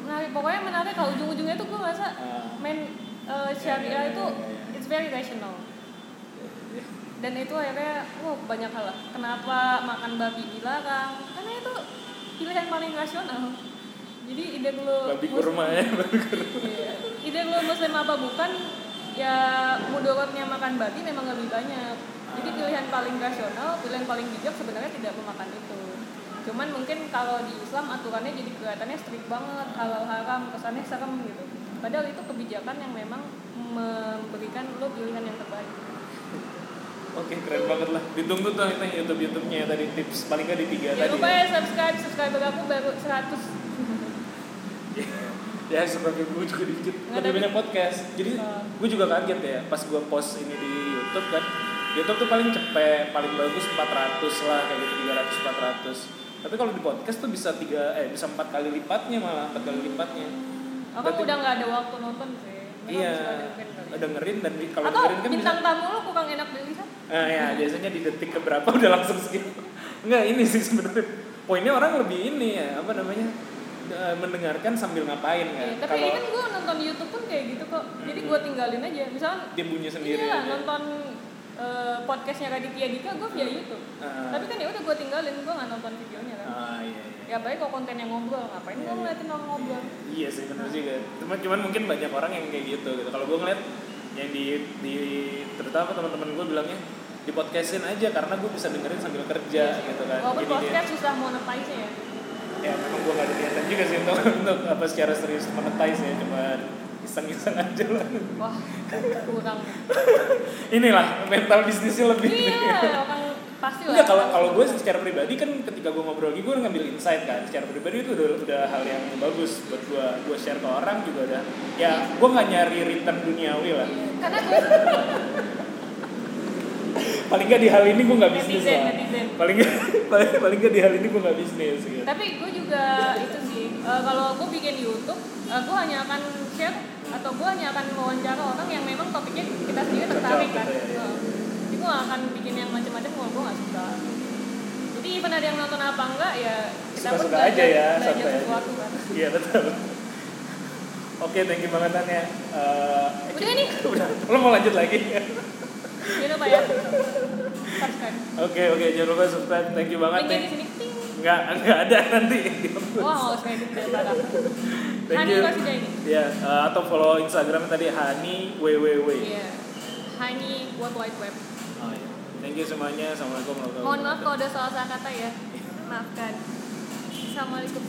menarik. pokoknya menarik kalau ujung-ujungnya tuh gue merasa Ah. main uh, Ya, syariah ya, itu ya, ya, ya. it's very rational Ya. dan itu akhirnya oh banyak hal lah kenapa makan babi dilarang karena itu pilihan paling rasional jadi ide lo Babi kurma ya, babi kurma. Iya. ide lo muslim apa bukan ya mudorotnya makan babi memang lebih banyak. Jadi pilihan paling rasional pilihan paling bijak sebenarnya tidak memakan itu. Cuman mungkin kalau di Islam aturannya jadi kelihatannya strict banget halal haram kesannya serem gitu. Padahal itu kebijakan yang memang memberikan lo pilihan yang terbaik. Oke keren banget lah. Ditunggu tuh itu YouTube YouTube-nya tadi tips. Paling nggak di tiga jangan tadi. lupa ya subscribe. Subscriber aku baru 100 ya sebagai gue juga dikit. Nggak, lebih banyak podcast. Jadi Oh. gue juga kaget ya pas gue post ini di YouTube kan. YouTube tuh paling cepet paling bagus 400 lah kayak gitu 300 400 tapi kalau di podcast tuh bisa tiga eh bisa empat kali lipatnya malah empat kali lipatnya. Aku Berarti- udah nggak ada waktu nonton sih. Iya dengerin dan kalau atau dengerin kan bisa bintang tamu lo kurang enak dilihat? Nah ya biasanya di detik keberapa udah langsung skip. Enggak ini sih sebenarnya. Poinnya orang lebih ini ya apa namanya eh, mendengarkan sambil ngapain kan. Iya, tapi ini kan gue nonton YouTube pun kayak gitu kok. Jadi gue tinggalin aja. Misalnya dia bunyi sendiri iya, nonton eh, podcastnya Raditya Dika gue via YouTube. Ah. Tapi kan ya udah gue tinggalin, gue nggak nonton videonya kan. Ah iya iya. Ya baik kok kontennya ngobrol, ngapain gue Iya, iya. ngeliatin orang ngobrol. Iya sih benar juga. Cuma cuman mungkin banyak orang yang kayak gitu gitu. Kalau gue ngeliat yang di di terutama teman-teman gue bilangnya di podcastin aja karena gue bisa dengerin sambil kerja gitu kan. Walaupun Jadi dia- podcast susah monetize ya. Ya memang gue gak ada niatan juga sih untuk untuk apa secara serius monetize ya cuma iseng-iseng aja lah. Wah, kurang. Inilah mental bisnisnya lebih. iya, orang pasti lah. Kalau kalau gue secara pribadi kan ketika gue ngobrol lagi gue ngambil insight kan secara pribadi itu udah udah hal yang bagus buat gue gue share ke orang juga udah ya gue nggak nyari return duniawi lah Karena gue paling nggak di hal ini gue nggak bisnis Netizen, lah netizen. paling nggak paling paling nggak di hal ini gue nggak bisnis gitu. Tapi gue juga itu sih eh, kalau gue bikin YouTube eh, gue hanya akan share atau gue hanya akan wawancara orang yang memang topiknya kita sendiri tertarik kan? gitu ya. Jadi gue gak akan bikin yang macam-macam kalau gue gak suka. Jadi even ada yang nonton apa enggak ya kita pun Suka-suka aja ya, belajar sesuatu kan? Iya betul. Oke thank you banget Tan ya. Eh, udah nih. Udah. Lo mau lanjut lagi jangan lupa ya. Subscribe. Oke oke jangan lupa subscribe. Thank you banget nih di sini. Ting. Nggak nggak ada nanti. Wah nggak usah edit dari belakang Thank Hani you. pasti dia ini Ya, eh, atau follow Instagram tadi Hani www. iya. Hani World Wide Web. Oh, iya. Thank you semuanya. Assalamualaikum warahmatullahi mohon maaf wabarakatuh. kalau ada salah salah kata ya. Maafkan. Assalamualaikum